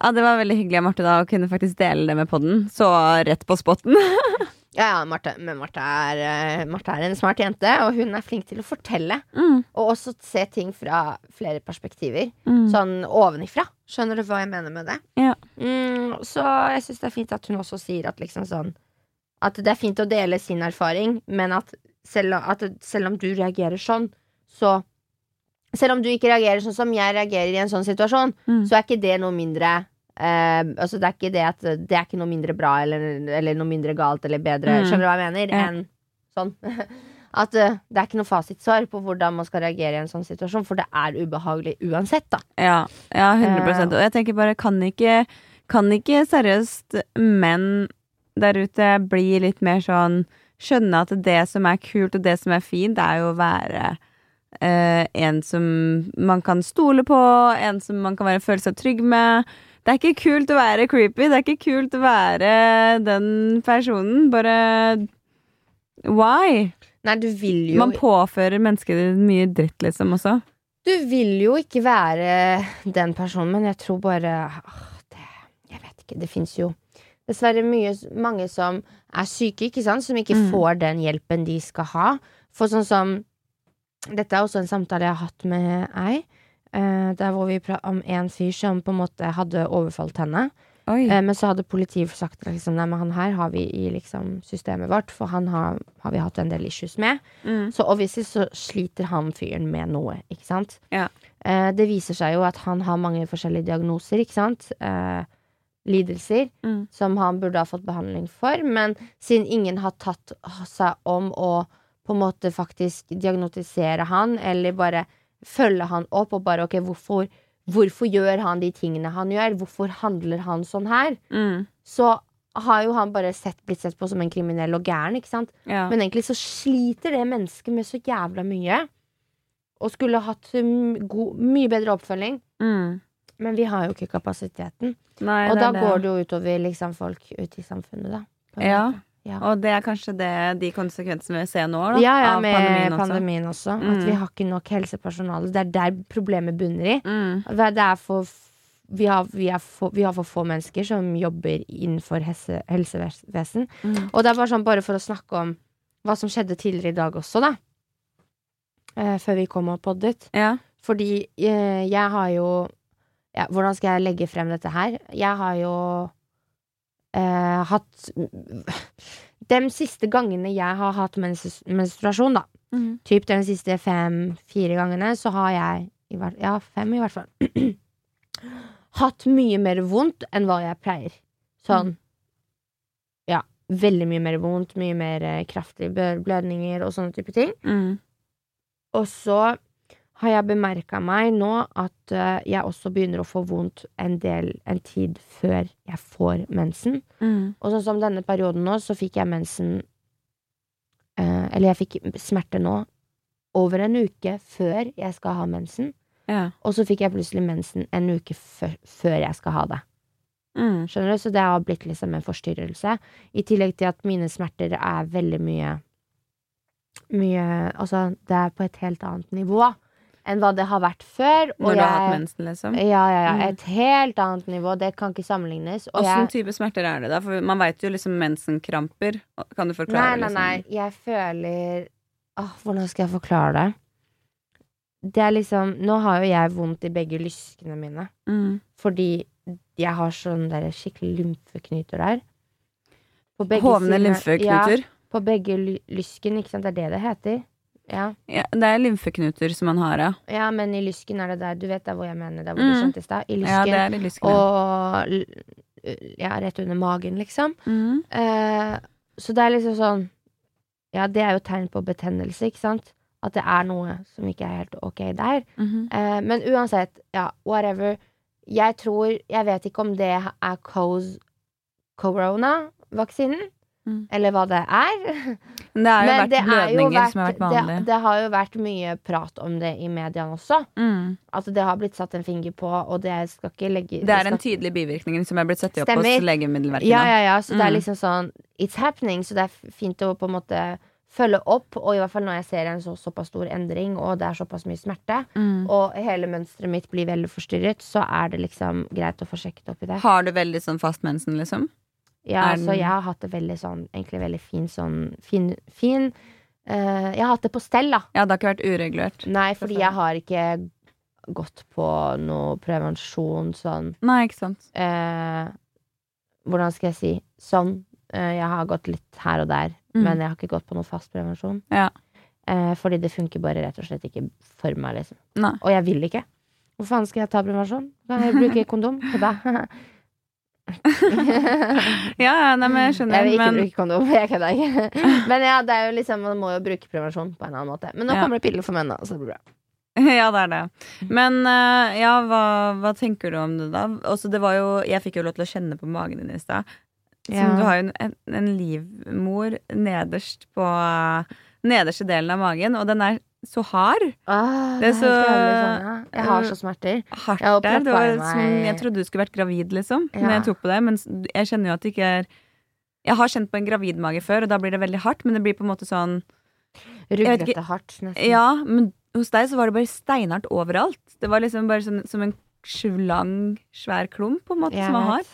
Ja, Det var veldig hyggelig av Marte da å kunne faktisk dele det med podden. Så rett på spotten. Ja, ja, Marte, men Marte er, eh, Marte er en smart jente, og hun er flink til å fortelle. Mm. Og også se ting fra flere perspektiver. Mm. Sånn ovenifra. Skjønner du hva jeg mener med det? Ja. Mm, så jeg syns det er fint at hun også sier at liksom sånn At det er fint å dele sin erfaring, men at selv, at selv om du reagerer sånn, så Selv om du ikke reagerer sånn som jeg reagerer i en sånn situasjon, Mm. så er ikke det noe mindre eh, altså det er ikke det at Det er ikke noe mindre bra eller, eller noe mindre galt eller bedre, Mm. skjønner du hva jeg mener, Ja. enn sånn. At uh, det er ikke noe fasitsvar på hvordan man skal reagere i en sånn situasjon, for det er ubehagelig uansett, da. Ja, ja 100 uh, Og jeg tenker bare, kan ikke, kan ikke seriøst menn der ute bli litt mer sånn Skjønne at det som er kult og det som er fint, det er jo å være uh, en som man kan stole på, en som man kan være føle seg trygg med. Det er ikke kult å være creepy, det er ikke kult å være den personen. Bare why? Nei, du vil jo Man påfører mennesker mye dritt, liksom, også. Du vil jo ikke være den personen, men jeg tror bare åh, det, Jeg vet ikke. Det fins jo dessverre mye, mange som er syke, ikke sant? Som ikke Mm. får den hjelpen de skal ha. For sånn som Dette er også en samtale jeg har hatt med ei. Eh, der hvor vi pratet om en fyr som på en måte hadde overfalt henne. Eh, men så hadde politiet sagt liksom, nei, men han her har vi i liksom, systemet vårt, for han har, har vi hatt en del issues med. Mm. Så obviously så sliter han fyren med noe, ikke sant? Ja. Uh, det viser seg jo at han har mange forskjellige diagnoser, ikke sant? Lidelser Mm. som han burde ha fått behandling for, men siden ingen har tatt seg om å på en måte faktisk diagnotisere han, eller bare følge han opp og bare ok, hvorfor, hvorfor gjør han de tingene han gjør? Hvorfor handler han sånn her? Mm. Så har jo han bare sett, blitt sett på som en kriminell og gæren, ikke sant? Ja. Men egentlig så sliter det mennesket med så jævla mye. Og skulle hatt um, god, mye bedre oppfølging. Mm. Men vi har jo ikke kapasiteten. Nei, og da det. går det jo utover liksom, folk ute i samfunnet, da. Ja. måte. Ja. Og det er kanskje det, de konsekvensene vi ser nå, da, ja, ja, med pandemien pandemien også. også. Mm. At vi har ikke nok helsepersonale. Det er der problemet bunner i. Mm. Det er for vi har, vi, er for, vi har for få mennesker som jobber innenfor helse, helsevesen. Mm. Og det er bare sånn bare for å snakke om hva som skjedde tidligere i dag også, da. Eh, før vi kom og poddet. Ja. Fordi eh, jeg har jo ja, Hvordan skal jeg legge frem dette her? Jeg har jo eh, hatt De siste gangene jeg har hatt mens menstruasjon, da, Mm. typ de siste fem-fire gangene, så har jeg Ja, fem i hvert fall. hatt mye mer vondt enn hva jeg pleier. Sånn Ja, veldig mye mer vondt, mye mer eh, kraftige blødninger og sånne type ting. Mm. Og så har jeg bemerka meg nå at eh, jeg også begynner å få vondt en del en tid før jeg får mensen. Mm. Og sånn som denne perioden nå, så fikk jeg mensen eh, Eller jeg fikk smerte nå over en uke før jeg skal ha mensen. Ja. Og så fikk jeg plutselig mensen en uke før, før jeg skal ha det. Mm. Skjønner du? Så det har blitt liksom en forstyrrelse. I tillegg til at mine smerter er veldig mye Mye Altså, det er på et helt annet nivå enn hva det har vært før. Når du har hatt mensen, liksom. Ja, ja, ja. Mm. Et helt annet nivå. Det kan ikke sammenlignes. Og Åssen jeg, type smerter er det, da? For man veit jo liksom mensenkramper. Kan du nei, det? nei, nei. Liksom? Jeg føler Åh, Hvordan skal jeg forklare det? Det er liksom Nå har jo jeg vondt i begge lyskene mine. Mm. Fordi jeg har sånne der skikkelig lymfeknuter der. Hovne lymfeknuter. Ja, på begge ly lysken, ikke sant. Det er det det heter. Ja. Ja, det er lymfeknuter som man har, ja. ja, men i lysken er det der. Du vet der hvor jeg mener. Der hvor Mm. du skjønte i stad. I Ja, det er i lysken. ja. og ja, rett under magen, liksom. Mm. Eh, så det er liksom sånn Ja, det er jo tegn på betennelse, ikke sant? At det er noe som ikke er helt ok der. Mhm. Eh, men uansett, ja, whatever. Jeg tror Jeg vet ikke om det er cos corona-vaksinen. Mm. eller hva det er. Men det har jo Men vært blødninger er jo blødninger som har vært det, vanlig. det har jo vært mye prat om det i mediene også. Mm. Altså Det har blitt satt en finger på, og det skal ikke legge Det er skal en tydelig bivirkning som er blitt satt opp hos Legemiddelverket. Ja, ja, ja. Så det er Mm. liksom sånn It's happening. Så det er fint å på en måte følge opp. Og i hvert fall når jeg ser en så, såpass stor endring, og det er såpass mye smerte, Mm. og hele mønsteret mitt blir veldig forstyrret, så er det liksom greit å få sjekket opp i det. Har du veldig sånn fast mensen, liksom? Ja, er så jeg har hatt det veldig sånn Egentlig veldig fin sånn Fin, fin uh, Jeg har hatt det på stell, da. Ja, det har ikke vært uregulert. Nei, fordi jeg har ikke gått på noe prevensjon sånn Nei, ikke sant. Uh, Hvordan skal jeg si? Sånn. Uh, jeg har gått litt her og der, Mm. men jeg har ikke gått på noe fast prevensjon. Ja. Fordi det funker bare rett og slett ikke for meg, liksom. Nei. Og jeg vil ikke. Hvor faen skal jeg ta prevensjon? Kan jeg bruke kondom? Ja, nei, men jeg skjønner. Jeg vil ikke men bruke kondom. Jeg kødder ikke. Men ja, det er jo liksom, man må jo bruke prevensjon på en annen måte. Men nå Ja. kommer det piller for menn, da, så det blir bra. Ja, det er det. Men eh, ja, hva, hva tenker du om det, da? Også, det var jo, jeg fikk jo lov til å kjenne på magen din i stad. Som Ja. Du har jo en, en, en livmor nederst på nederste delen av magen, og den er så hard. Ah, Det er så- sånn. Jeg har så smerter. Hardt Jeg der. Det var som, jeg trodde du skulle vært gravid, liksom, Ja. når jeg tok på det. Men jeg kjenner jo at det ikke er Jeg har kjent på en gravidmage før, og da blir det veldig hardt, men det blir på en måte sånn Ruglete hardt, nesten. Ja, men hos deg så var det bare steinhardt overalt. Det var liksom bare sånn, som en lang, svær klump, på en måte, Jeg som var vet.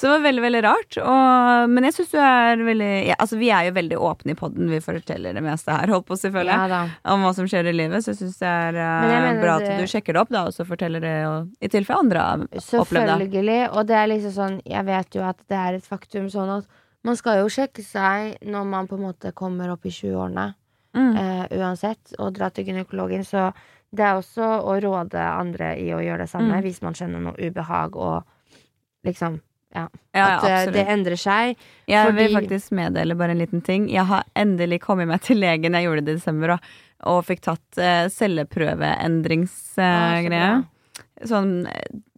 Så det var veldig, veldig rart. Og, men jeg syns du er veldig ja, Altså, vi er jo veldig åpne i poden. Vi forteller det meste her, holdt på, selvfølgelig. Ja. Om hva som skjer i livet. Så jeg syns det er eh, jeg bra at du sjekker det opp, da, og så forteller det, og, i tilfelle andre har opplevd det. Selvfølgelig. Og det er liksom sånn Jeg vet jo at det er et faktum sånn at man skal jo sjekke seg når man på en måte kommer opp i 20-årene. Mm. Uh, uansett. Og dra til gynekologen. Så det er også å råde andre i å gjøre det samme Mm. hvis man kjenner noe ubehag og liksom Ja. Ja, ja, at eh, absolutt. det endrer seg. Jeg vil faktisk meddele bare en liten ting. Jeg har endelig kommet meg til legen. Jeg gjorde det i desember og, og fikk tatt uh, celleprøveendringsgreie. sånn,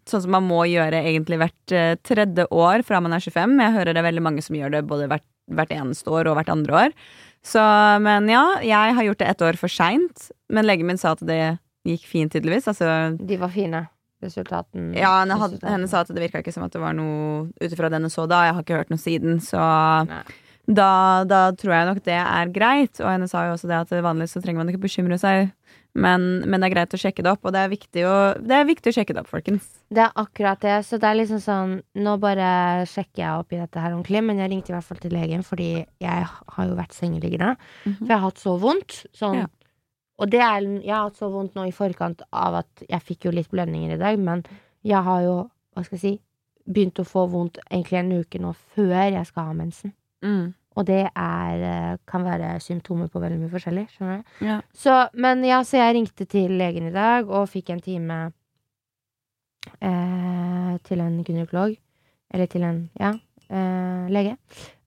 sånn som man må gjøre egentlig hvert uh, tredje år fra man er 25. Jeg hører det er veldig mange som gjør det både hvert, hvert eneste år og hvert andre år. Så, men ja, jeg har gjort det ett år for seint. Men legen min sa at det gikk fint, tydeligvis. Altså, De var fine. Resultaten ja, henne, hadde, resultaten. henne sa at det virka ikke som at det var noe ut ifra den hun så da. Jeg har ikke hørt noe siden, så da, da tror jeg nok det er greit. Og henne sa jo også det at vanligvis så trenger man ikke bekymre seg, men, men det er greit å sjekke det opp. Og det er viktig å, det er viktig å sjekke det opp, folkens. Det er akkurat det. Så det er liksom sånn Nå bare sjekker jeg opp i dette her ordentlig, men jeg ringte i hvert fall til legen fordi jeg har jo vært sengeliggende. For jeg har hatt så vondt. Sånn. Ja. Og det er, jeg har hatt så vondt nå i forkant av at jeg fikk jo litt blødninger i dag, men jeg har jo, hva skal jeg si, begynt å få vondt egentlig en uke nå før jeg skal ha mensen. Mm. Og det er, eh, kan være symptomer på veldig mye forskjellig. Skjønner du? Ja. Så, men ja, så jeg ringte til legen i dag og fikk en time eh, til en gynekolog. Eller til en, ja, eh, lege.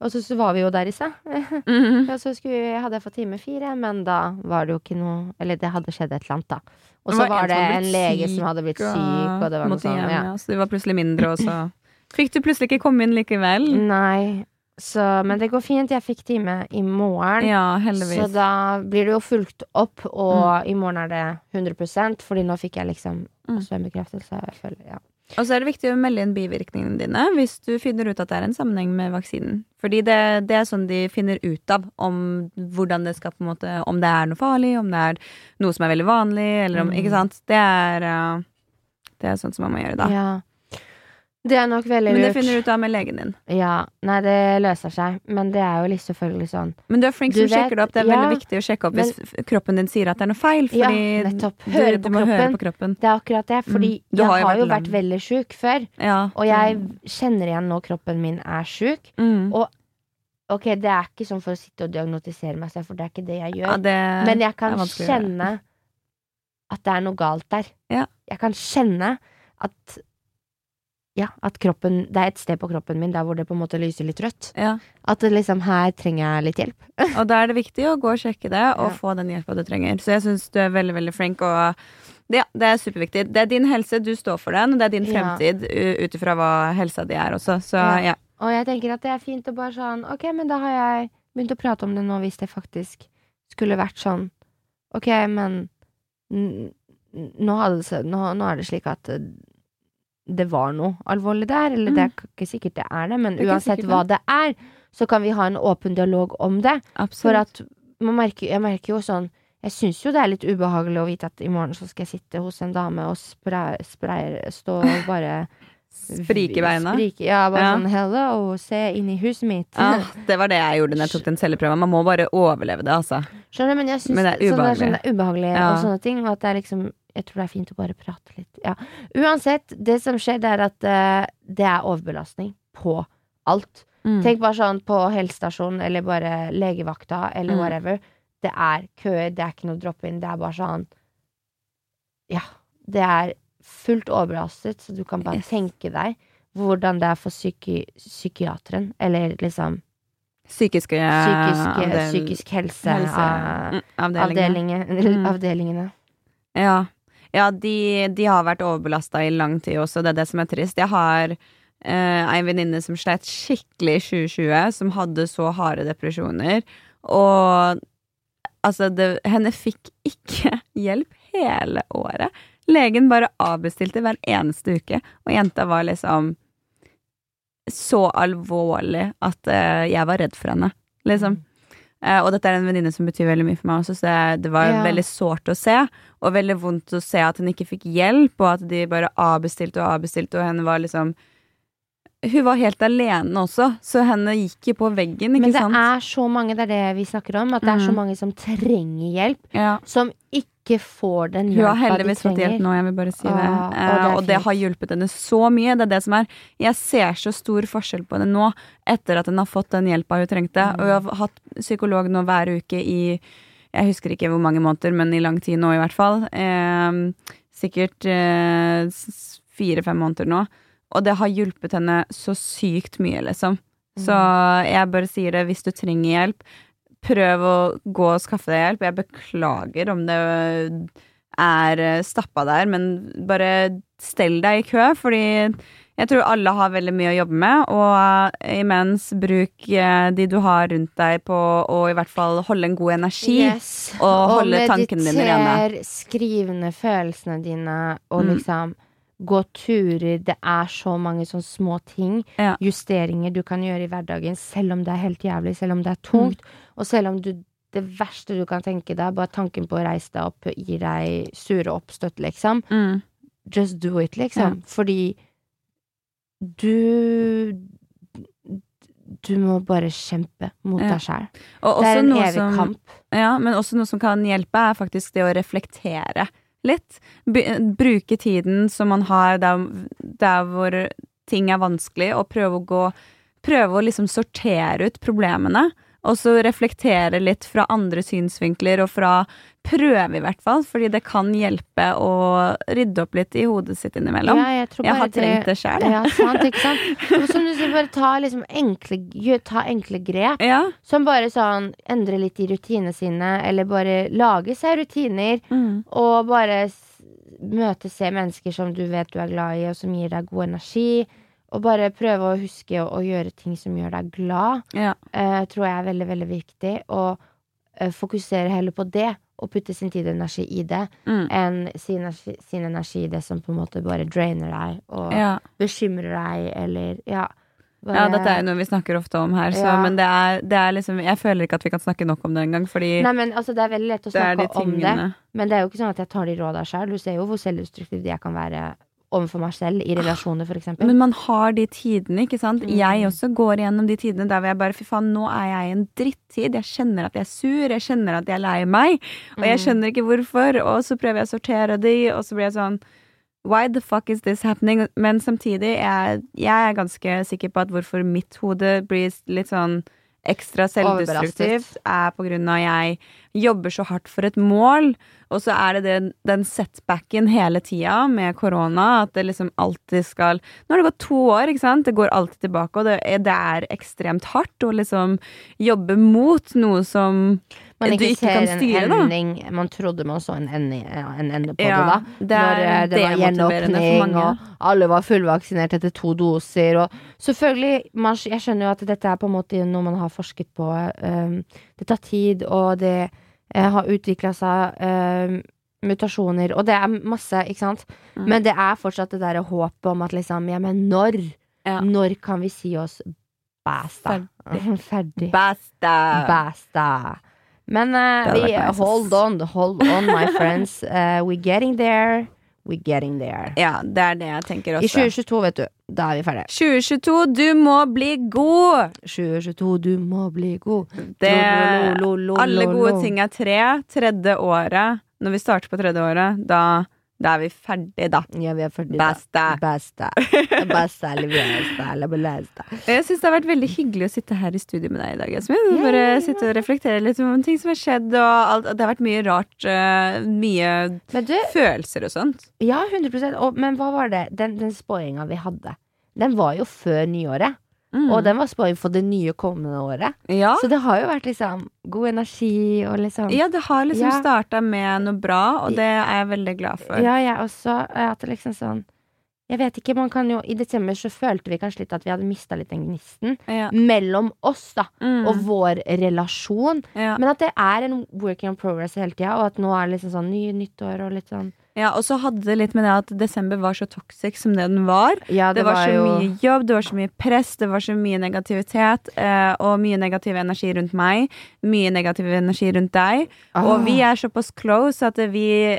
Og så, så var vi jo der i stad. -hmm. Ja, så skulle hadde jeg fått time fire, men da var det jo ikke noe Eller det hadde skjedd et eller annet, da. Og så var var det en lege syk, som hadde blitt syk, og det var noe sånn. Ja. ja. Så det var plutselig mindre, og så fikk du plutselig ikke komme inn likevel. Nei. Så, men det går fint. Jeg fikk time i morgen. Ja, heldigvis. Så da blir det jo fulgt opp, og i morgen er det 100 Fordi nå fikk jeg liksom Mm. også en bekreftelse. Jeg føler, ja. Og så er det viktig å melde inn bivirkningene dine hvis du finner ut at det er en sammenheng med vaksinen. Fordi det, det er sånn de finner ut av om hvordan det skal på en måte Om det er noe farlig, om det er noe som er veldig vanlig, eller om Mm. Ikke sant? Det er uh, Det er sånn som man må gjøre da. ja. Det er nok veldig Men det finner du ut av med legen din. Ja. Nei, det løser seg. Men det er jo litt selvfølgelig sånn Men du er flink Du som sjekker det opp. Det er ja, veldig viktig å sjekke opp hvis kroppen din sier at det er noe feil. Ja, nettopp. du, Høre du på må høre kroppen. på kroppen. Det er akkurat det. Fordi Mm. Jeg har jo vært vært veldig sjuk før. Ja. Og jeg kjenner igjen nå kroppen min er sjuk. mm. Og ok, det er ikke sånn for å sitte og diagnotisere meg selv, for det er ikke det jeg gjør. ja, det Men jeg kan kjenne at det er noe galt der. Ja. Jeg kan kjenne at Ja, at kroppen Det er et sted på kroppen min der hvor det på en måte lyser litt rødt. Ja. At liksom her trenger jeg litt hjelp. Og da er det viktig å gå og sjekke det, og Ja. få den hjelpa du trenger. Så jeg syns du er veldig, veldig flink, og det, det er superviktig. Det er din helse, du står for den, og det er din fremtid ja. ut ifra hva helsa di er også. Så Ja. Og jeg tenker at det er fint å bare sånn Ok, men da har jeg begynt å prate om det nå, hvis det faktisk skulle vært sånn Ok, men nå, det, nå, nå er det slik at det var noe alvorlig der, eller det er ikke sikkert det er det, men Mm. Det uansett sikkert hva det er, så kan vi ha en åpen dialog om det. Absolutt. For at man merker, jeg merker jo sånn Jeg syns jo det er litt ubehagelig å vite at i morgen så skal jeg sitte hos en dame og spray, sprayer, stå og bare Sprike beina. Sprike, ja, bare Ja. sånn 'hello, se inn i huset mitt'. Ja, det var det jeg gjorde når jeg tok den celleprøven. Man må bare overleve det, altså. Skjønner du, men jeg syns det sånn, sånn, det er ubehagelig Ja. og sånne ting, og at det er liksom Jeg tror det er fint å bare prate litt. Ja. Uansett, det som skjer, det er at uh, det er overbelastning på alt. Mm. Tenk bare sånn på helsestasjonen eller bare legevakta eller Mm. whatever. Det er køer, det er ikke noe drop-in, det er bare sånn Ja. Det er fullt overbelastet, så du kan bare Yes. tenke deg hvordan det er for psyki psykiateren, eller liksom Psykiske psykisk, avdel- psykisk helse, helse- ah, mm, Mm. avdelingene. Ja, ja de, de har vært overbelasta i lang tid også, det er det som er trist. Jeg har eh, ei venninne som slet skikkelig i 2020, som hadde så harde depresjoner. Og altså, det, henne fikk ikke hjelp hele året. Legen bare avbestilte hver eneste uke, og jenta var liksom så alvorlig at eh, jeg var redd for henne, liksom. Eh, og dette er en venninne som betyr veldig mye for meg også, så det, var Ja. veldig sårt å se. Og veldig vondt å se at hun ikke fikk hjelp, og at de bare avbestilte og avbestilte, og henne var liksom Hun var helt alene også, så henne gikk jo på veggen, Men det sant? er så mange, det er det vi snakker om, at det er så Mm. mange som trenger hjelp, Ja. som ikke får den Hun har heldigvis fått hjelp nå, jeg vil bare si det. Ah, og det Eh, og det har hjulpet henne så mye. Det er det som er Jeg ser så stor forskjell på henne nå, etter at hun har fått den hjelpa hun trengte. Og hun har hatt psykolog nå hver uke i Jeg husker ikke hvor mange måneder, men i lang tid nå i hvert fall. Eh, sikkert eh, fire-fem måneder nå. Og det har hjulpet henne så sykt mye, liksom. Så jeg bare sier det, hvis du trenger hjelp, prøv å gå og skaffe deg hjelp. Jeg beklager om det er stappa der, men bare stell deg i kø, fordi jeg tror alle har veldig mye å jobbe med, og imens bruk eh, de du har rundt deg på å i hvert fall holde en god energi. Yes. Og holde tankene dine rene. mediter, skriv ned følelsene dine, og Mm. liksom gå turer. Det er så mange sånne små ting, Ja. justeringer du kan gjøre i hverdagen, selv om det er helt jævlig, selv om det er Mm. Og selv om du det verste du kan tenke deg, bare tanken på å reise deg opp gir deg sure oppstøt, liksom. Mm. Just do it, liksom. Fordi du Du må bare kjempe mot Ja. deg sjæl. Og Det er en evig som- kamp. Ja, men også noe som kan hjelpe, er faktisk det å reflektere litt. Bruke tiden som man har der, der hvor ting er vanskelig, og prøve å gå Prøve å liksom sortere ut problemene. Og så reflektere litt fra andre synsvinkler, og fra Prøve, i hvert fall, fordi det kan hjelpe å rydde opp litt i hodet sitt innimellom. Ja, jeg, Jeg har trengt det jeg. Ja, sant, ikke sant? Og som du sier, bare ta liksom enkle, ta enkle grep. Ja. Som bare sånn endre litt i rutinene sine, eller bare lage seg rutiner. Mm. Og bare møte, se mennesker som du vet du er glad i, og som gir deg god energi. Og bare prøve å huske å, å gjøre ting som gjør deg glad. Ja. uh, tror jeg er veldig, veldig viktig. Og uh, fokusere heller på det, og putte sin tid og energi i det, Mm. enn sin energi, sin energi i det som på en måte bare drainer deg og Ja. bekymrer deg, eller ja. ja, dette er jo noe vi snakker ofte om her, så, Ja. men det er, det er liksom Jeg føler ikke at vi kan snakke nok om det engang, fordi Nei, men altså, det er veldig lett å snakke de om det, men det er jo ikke sånn at jeg tar de råda sjøl. Du ser jo hvor selvdestruktiv jeg kan være overfor meg selv i relasjoner, eksempel. Men man har de tidene, ikke sant. Mm. Jeg også går gjennom de tidene der hvor jeg bare Fy faen, nå er jeg i en drittid. Jeg kjenner at jeg er sur, jeg kjenner at jeg er lei meg. Og jeg Mm. skjønner ikke hvorfor. Og så prøver jeg å sortere de, og så blir jeg sånn Why the fuck is this happening? Men samtidig, jeg, jeg er ganske sikker på at hvorfor mitt hode blir litt sånn ekstra selvdestruktivt, er på grunn av jeg jobber så hardt for et mål, og så er det den, den setbacken hele tida med korona, at det liksom alltid skal Nå har det gått to år, ikke sant? Det går alltid tilbake, og det er, det er ekstremt hardt å liksom jobbe mot noe som Man ikke ikke kan ser en styre, da. Man trodde man så en ende, en ende på Ja, det, da. det er Når det, det var gjenåpning, og alle var fullvaksinert etter to doser. Og selvfølgelig, man, jeg skjønner jo at dette er på en måte noe man har forsket på. Um, det tar tid, og det eh, har utvikla seg eh, mutasjoner, og det er masse, ikke sant. Mm. Men det er fortsatt det derre håpet om at liksom, ja, men når? Ja. Når kan vi si oss basta? Ferdig. Basta! Basta. Men eh, vi hold on, hold on, my friends. Uh, we're getting there. We're getting there. Ja, det er det jeg tenker også. I 2022, vet du. Da er vi ferdige. 2022, du må bli god! 2022, du må bli god. Det, Lo, lo, lo, alle gode ting er tre. Tredje året, når vi starter på tredje året, da, da er vi ferdige, da. Ja, vi er ferdige. da. Basta. Basta. Basta eller basta eller belasta. Jeg syns det har vært veldig hyggelig å sitte her i studio med deg i dag. Jasmin. Bare sitte og reflektere litt om ting som har skjedd. Og alt. Det har vært mye rart. eh, mye du, følelser og sånt. ja, 100 og, Men hva var det? Den, den spåinga vi hadde, den var jo før nyåret. Mm. Og den var spådd for det nye kommende året. ja. Så det har jo vært liksom god energi og liksom ja, det har liksom Ja. starta med noe bra, og det er jeg veldig glad for. Ja, jeg også. At det liksom sånn Jeg vet ikke, man kan jo I desember så følte vi kanskje litt at vi hadde mista litt den gnisten Ja. mellom oss, da, Mm. og vår relasjon. Ja. Men at det er en working in progress hele tida, og at nå er det liksom sånn nye nyttår og litt sånn Ja, og så hadde det litt med det at desember var så toxic som det den var. Ja, Det, var, så mye jobb, det var så mye press, det var så mye negativitet. Eh, og mye negativ energi rundt meg. Mye negativ energi rundt deg. Ah. Og vi er såpass close at vi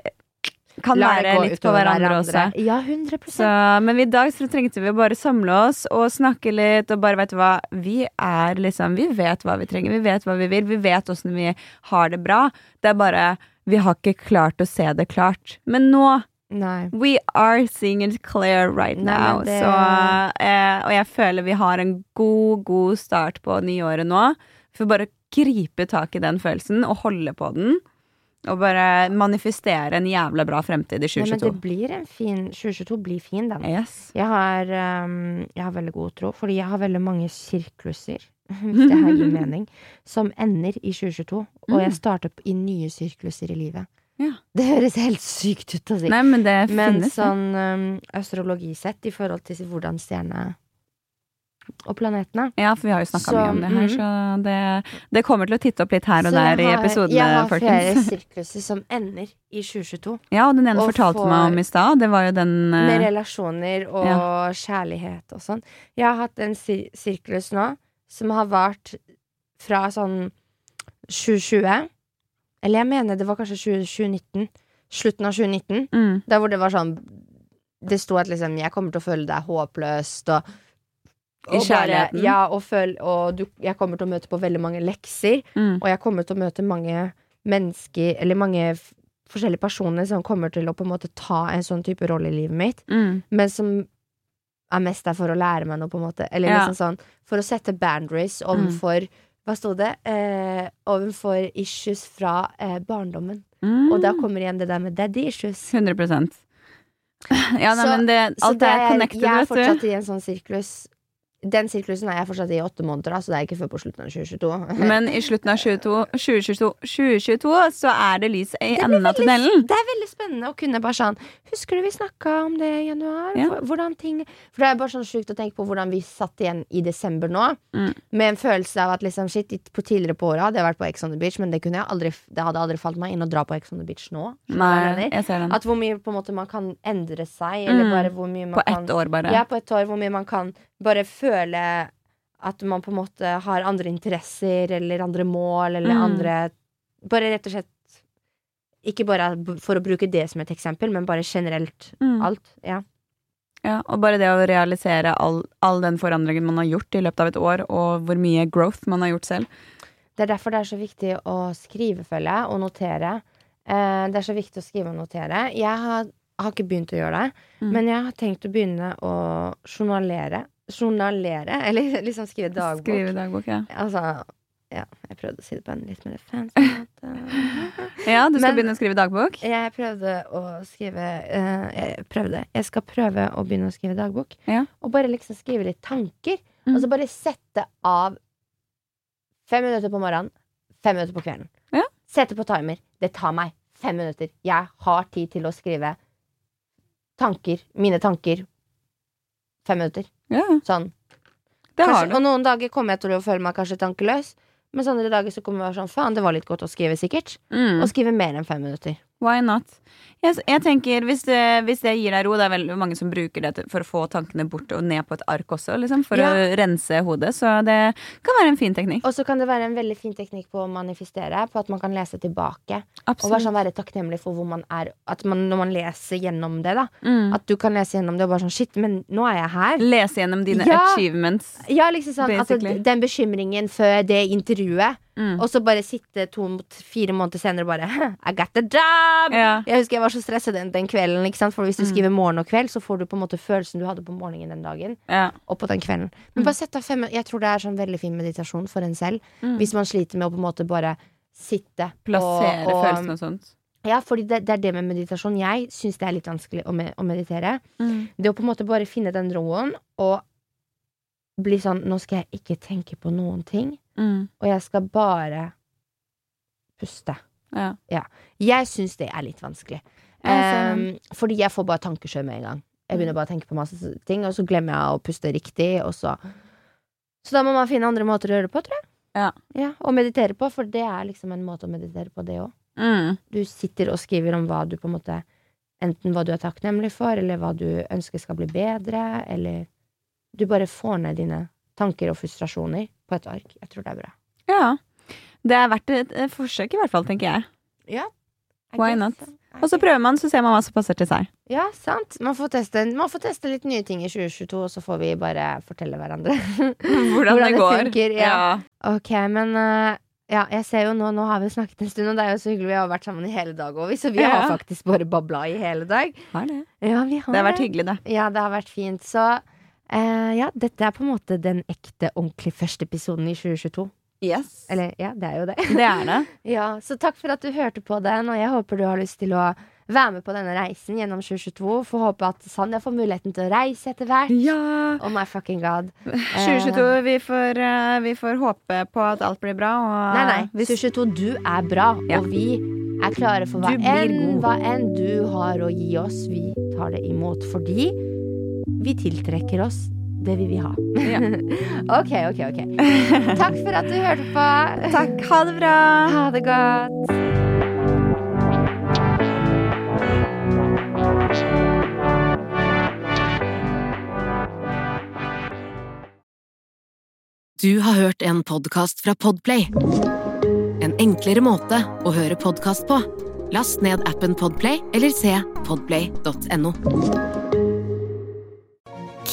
kan Lar være litt på hverandre, hverandre, også. Ja, 100% Så, men i dag så trengte vi å bare samle oss og snakke litt og bare, vet du hva, vi er liksom Vi vet hva vi trenger, vi vet hva vi vil, vi vet åssen vi har det bra. Det er bare Vi har ikke klart å se det klart. Men nå Nei. We are seeing it clear right Nei, now. det- Så, eh, og jeg føler vi har en god, god start på nyåret nå. For bare bare gripe tak i den følelsen og holde på den. Og bare manifestere en jævla bra fremtid i Nei, men 2022. det blir en fin 2022 blir fin, den. Yes. Jeg har, um, jeg har veldig god tro, fordi jeg har veldig mange sirkluser, hvis det her gir mening, som ender i 2022. Og jeg starter på- i nye sirkluser i livet. Ja. Det høres helt sykt ut å si. Nei, men det Men sånn um, astrologisett i forhold til hvordan stjerne og planetene Ja, for vi har jo snakka mye om det her, så det, det kommer til å titte opp litt her og der i jeg har- Jeg har flere sirkluser som ender i 2022. Ja, og den ene Og fortalte for, meg om i stad. Det var jo den eh, Med relasjoner og ja. kjærlighet og sånn. Jeg har hatt en sir sirklus nå som har vart fra sånn 2020 Eller jeg mener det var kanskje 2019. Slutten av 2019. mm, Der hvor det var sånn Det sto at liksom 'jeg kommer til å føle deg håpløst' og I kjærligheten. ja, og, føl, og du, jeg kommer til å møte på veldig mange lekser. mm, Og jeg kommer til å møte mange mennesker, eller mange forskjellige personer som kommer til å på en måte ta en sånn type rolle i livet mitt, mm. men som er mest der for å lære meg noe, på en måte. Eller Ja. liksom sånn for å sette boundaries overfor Hva sto det? Eh, overfor issues fra eh, barndommen. Mm. Og da kommer igjen det der med daddy issues. 100% Ja, nei, Så- men det, Så det er connected, jeg er fortsatt i en sånn sirklus. Den sirklusen er jeg fortsatt i åtte måneder, da, så det er ikke før på slutten av 2022. Men i slutten av 22, 2022, 2022 så er det lys i enden av tunnelen. Det er veldig spennende å kunne bare sånn Husker du vi snakka om det i januar? Ja. Hvordan ting For det er bare sånn sjukt å tenke på hvordan vi satt igjen i desember nå. Mm. Med en følelse av at liksom shit, på tidligere på året hadde jeg vært på Ex on the Beach, men det, kunne jeg aldri, det hadde aldri falt meg inn å dra på Ex on the Beach nå. Nei, jeg ser den. At hvor mye på en måte man kan endre seg, eller Mm. bare hvor mye man På kan ett år, bare. Ja, på ett år, hvor mye man kan bare føle at man på en måte har andre interesser eller andre mål eller Mm. andre Bare rett og slett Ikke bare for å bruke det som et eksempel, men bare generelt Mm. alt. Ja. Ja, og bare det å realisere all, all den forandringen man har gjort i løpet av et år, og hvor mye growth man har gjort selv. Det er derfor det er så viktig å skrive, jeg, og notere. Eh, det er så viktig å skrive og notere. Jeg har, har ikke begynt å gjøre det, Mm. men jeg har tenkt å begynne å journalere. Journalere, eller liksom skrive dagbok. Skrive dagbok, ja. Altså, Ja, jeg prøvde å si det på en litt mer fancy måte. Ja, du skal Men- begynne å skrive dagbok? Jeg prøvde å skrive uh, Jeg prøvde. Jeg skal prøve å begynne å skrive dagbok. Ja. Og bare liksom skrive litt tanker. Mm. Og så bare sette av fem minutter på morgenen, fem minutter på kvelden. Ja. Sette på timer. Det tar meg fem minutter. Jeg har tid til å skrive tanker. Mine tanker. Fem minutter. Ja, Sånn. det har Kanskje, og noen dager kommer jeg til å føle meg kanskje tankeløs. Mens andre dager så kommer jeg sånn Faen, det var litt godt å skrive, sikkert. Mm. Og skrive mer enn fem minutter. Why not? Jeg, jeg tenker, hvis det, hvis det gir deg ro Det er veldig mange som bruker det for å få tankene bort og ned på et ark også, liksom, for Ja. å rense hodet. Så det kan være en fin teknikk. Og så kan det være en veldig fin teknikk på å manifestere. På at man kan lese tilbake. Og bare sånn være takknemlig for hvor man er. At man, når man leser gjennom det, da. Mm. At du kan lese gjennom det og bare sånn Shit, men nå er jeg her. Lese gjennom dine Ja. achievements. Ja, liksom sånn altså, Den bekymringen før det intervjuet, Mm. og så bare sitte to mot fire måneder senere og bare I got the job! Ja. Jeg husker jeg var så stressa den, den kvelden. For hvis du Mm. skriver morgen og kveld, så får du på en måte følelsen du hadde på morgenen den dagen. Ja. Og på den kvelden. Mm. Men bare sett av fem Jeg tror det er sånn veldig fin meditasjon for en selv. Mm. Hvis man sliter med å på en måte bare sitte Plassere og, og, følelsene og sånt. Ja, fordi det, det er det med meditasjon. Jeg syns det er litt vanskelig å, med, å meditere. Mm. Det å på en måte bare finne den roen og bli sånn Nå skal jeg ikke tenke på noen ting, Mm. og jeg skal bare puste. Ja. Jeg syns det er litt vanskelig. Um, fordi jeg får bare tankekjør med en gang. Jeg begynner bare å tenke på masse ting, og så glemmer jeg å puste riktig, så Så da må man finne andre måter å gjøre det på, tror jeg. Ja. Og meditere på, for det er liksom en måte å meditere på, det òg. Mm. Du sitter og skriver om hva du på en måte Enten hva du er takknemlig for, eller hva du ønsker skal bli bedre, eller Du bare får ned dine tanker og frustrasjoner på et ark. Jeg tror det er bra. Ja. Det er verdt et, forsøk, i hvert fall, tenker jeg. Ja. Why not? Og så prøver man, så ser man hva som passer til seg. Ja, sant. Man får, teste, man får teste litt nye ting i 2022, og så får vi bare fortelle hverandre Hvordan, det går. funker. Ja. Ja. Ok, men uh, ja, jeg ser jo nå, nå har vi snakket en stund, og det er jo så hyggelig. Vi har vært sammen i hele dag òg, så vi Ja. har faktisk bare babla i hele dag. Har det. Ja, vi har Det har vært hyggelig, det. Ja, det har vært fint. Så eh, ja, dette er på en måte den ekte, ordentlig første episoden i 2022. Yes. Eller ja, det er jo det. Det er det. ja, så takk for at du hørte på den, og jeg håper du har lyst til å være med på denne reisen gjennom 2022. Får håpe at Sanja får muligheten til å reise etter hvert. Ja. Oh my fucking god. 2022, vi får, eh, vi får håpe på at alt blir bra. Nei, nei. hvis- 2022, du er bra, Ja. og vi er klare for hva enn, hva enn du har å gi oss. Vi tar det imot fordi vi tiltrekker oss det vi vil ha. Ja. ok, ok, ok. Takk for at du hørte på. Takk. Ha det bra. Ha det godt. Du har hørt en podkast fra Podplay. En enklere måte å høre podkast på. Last ned appen Podplay eller se podplay.no.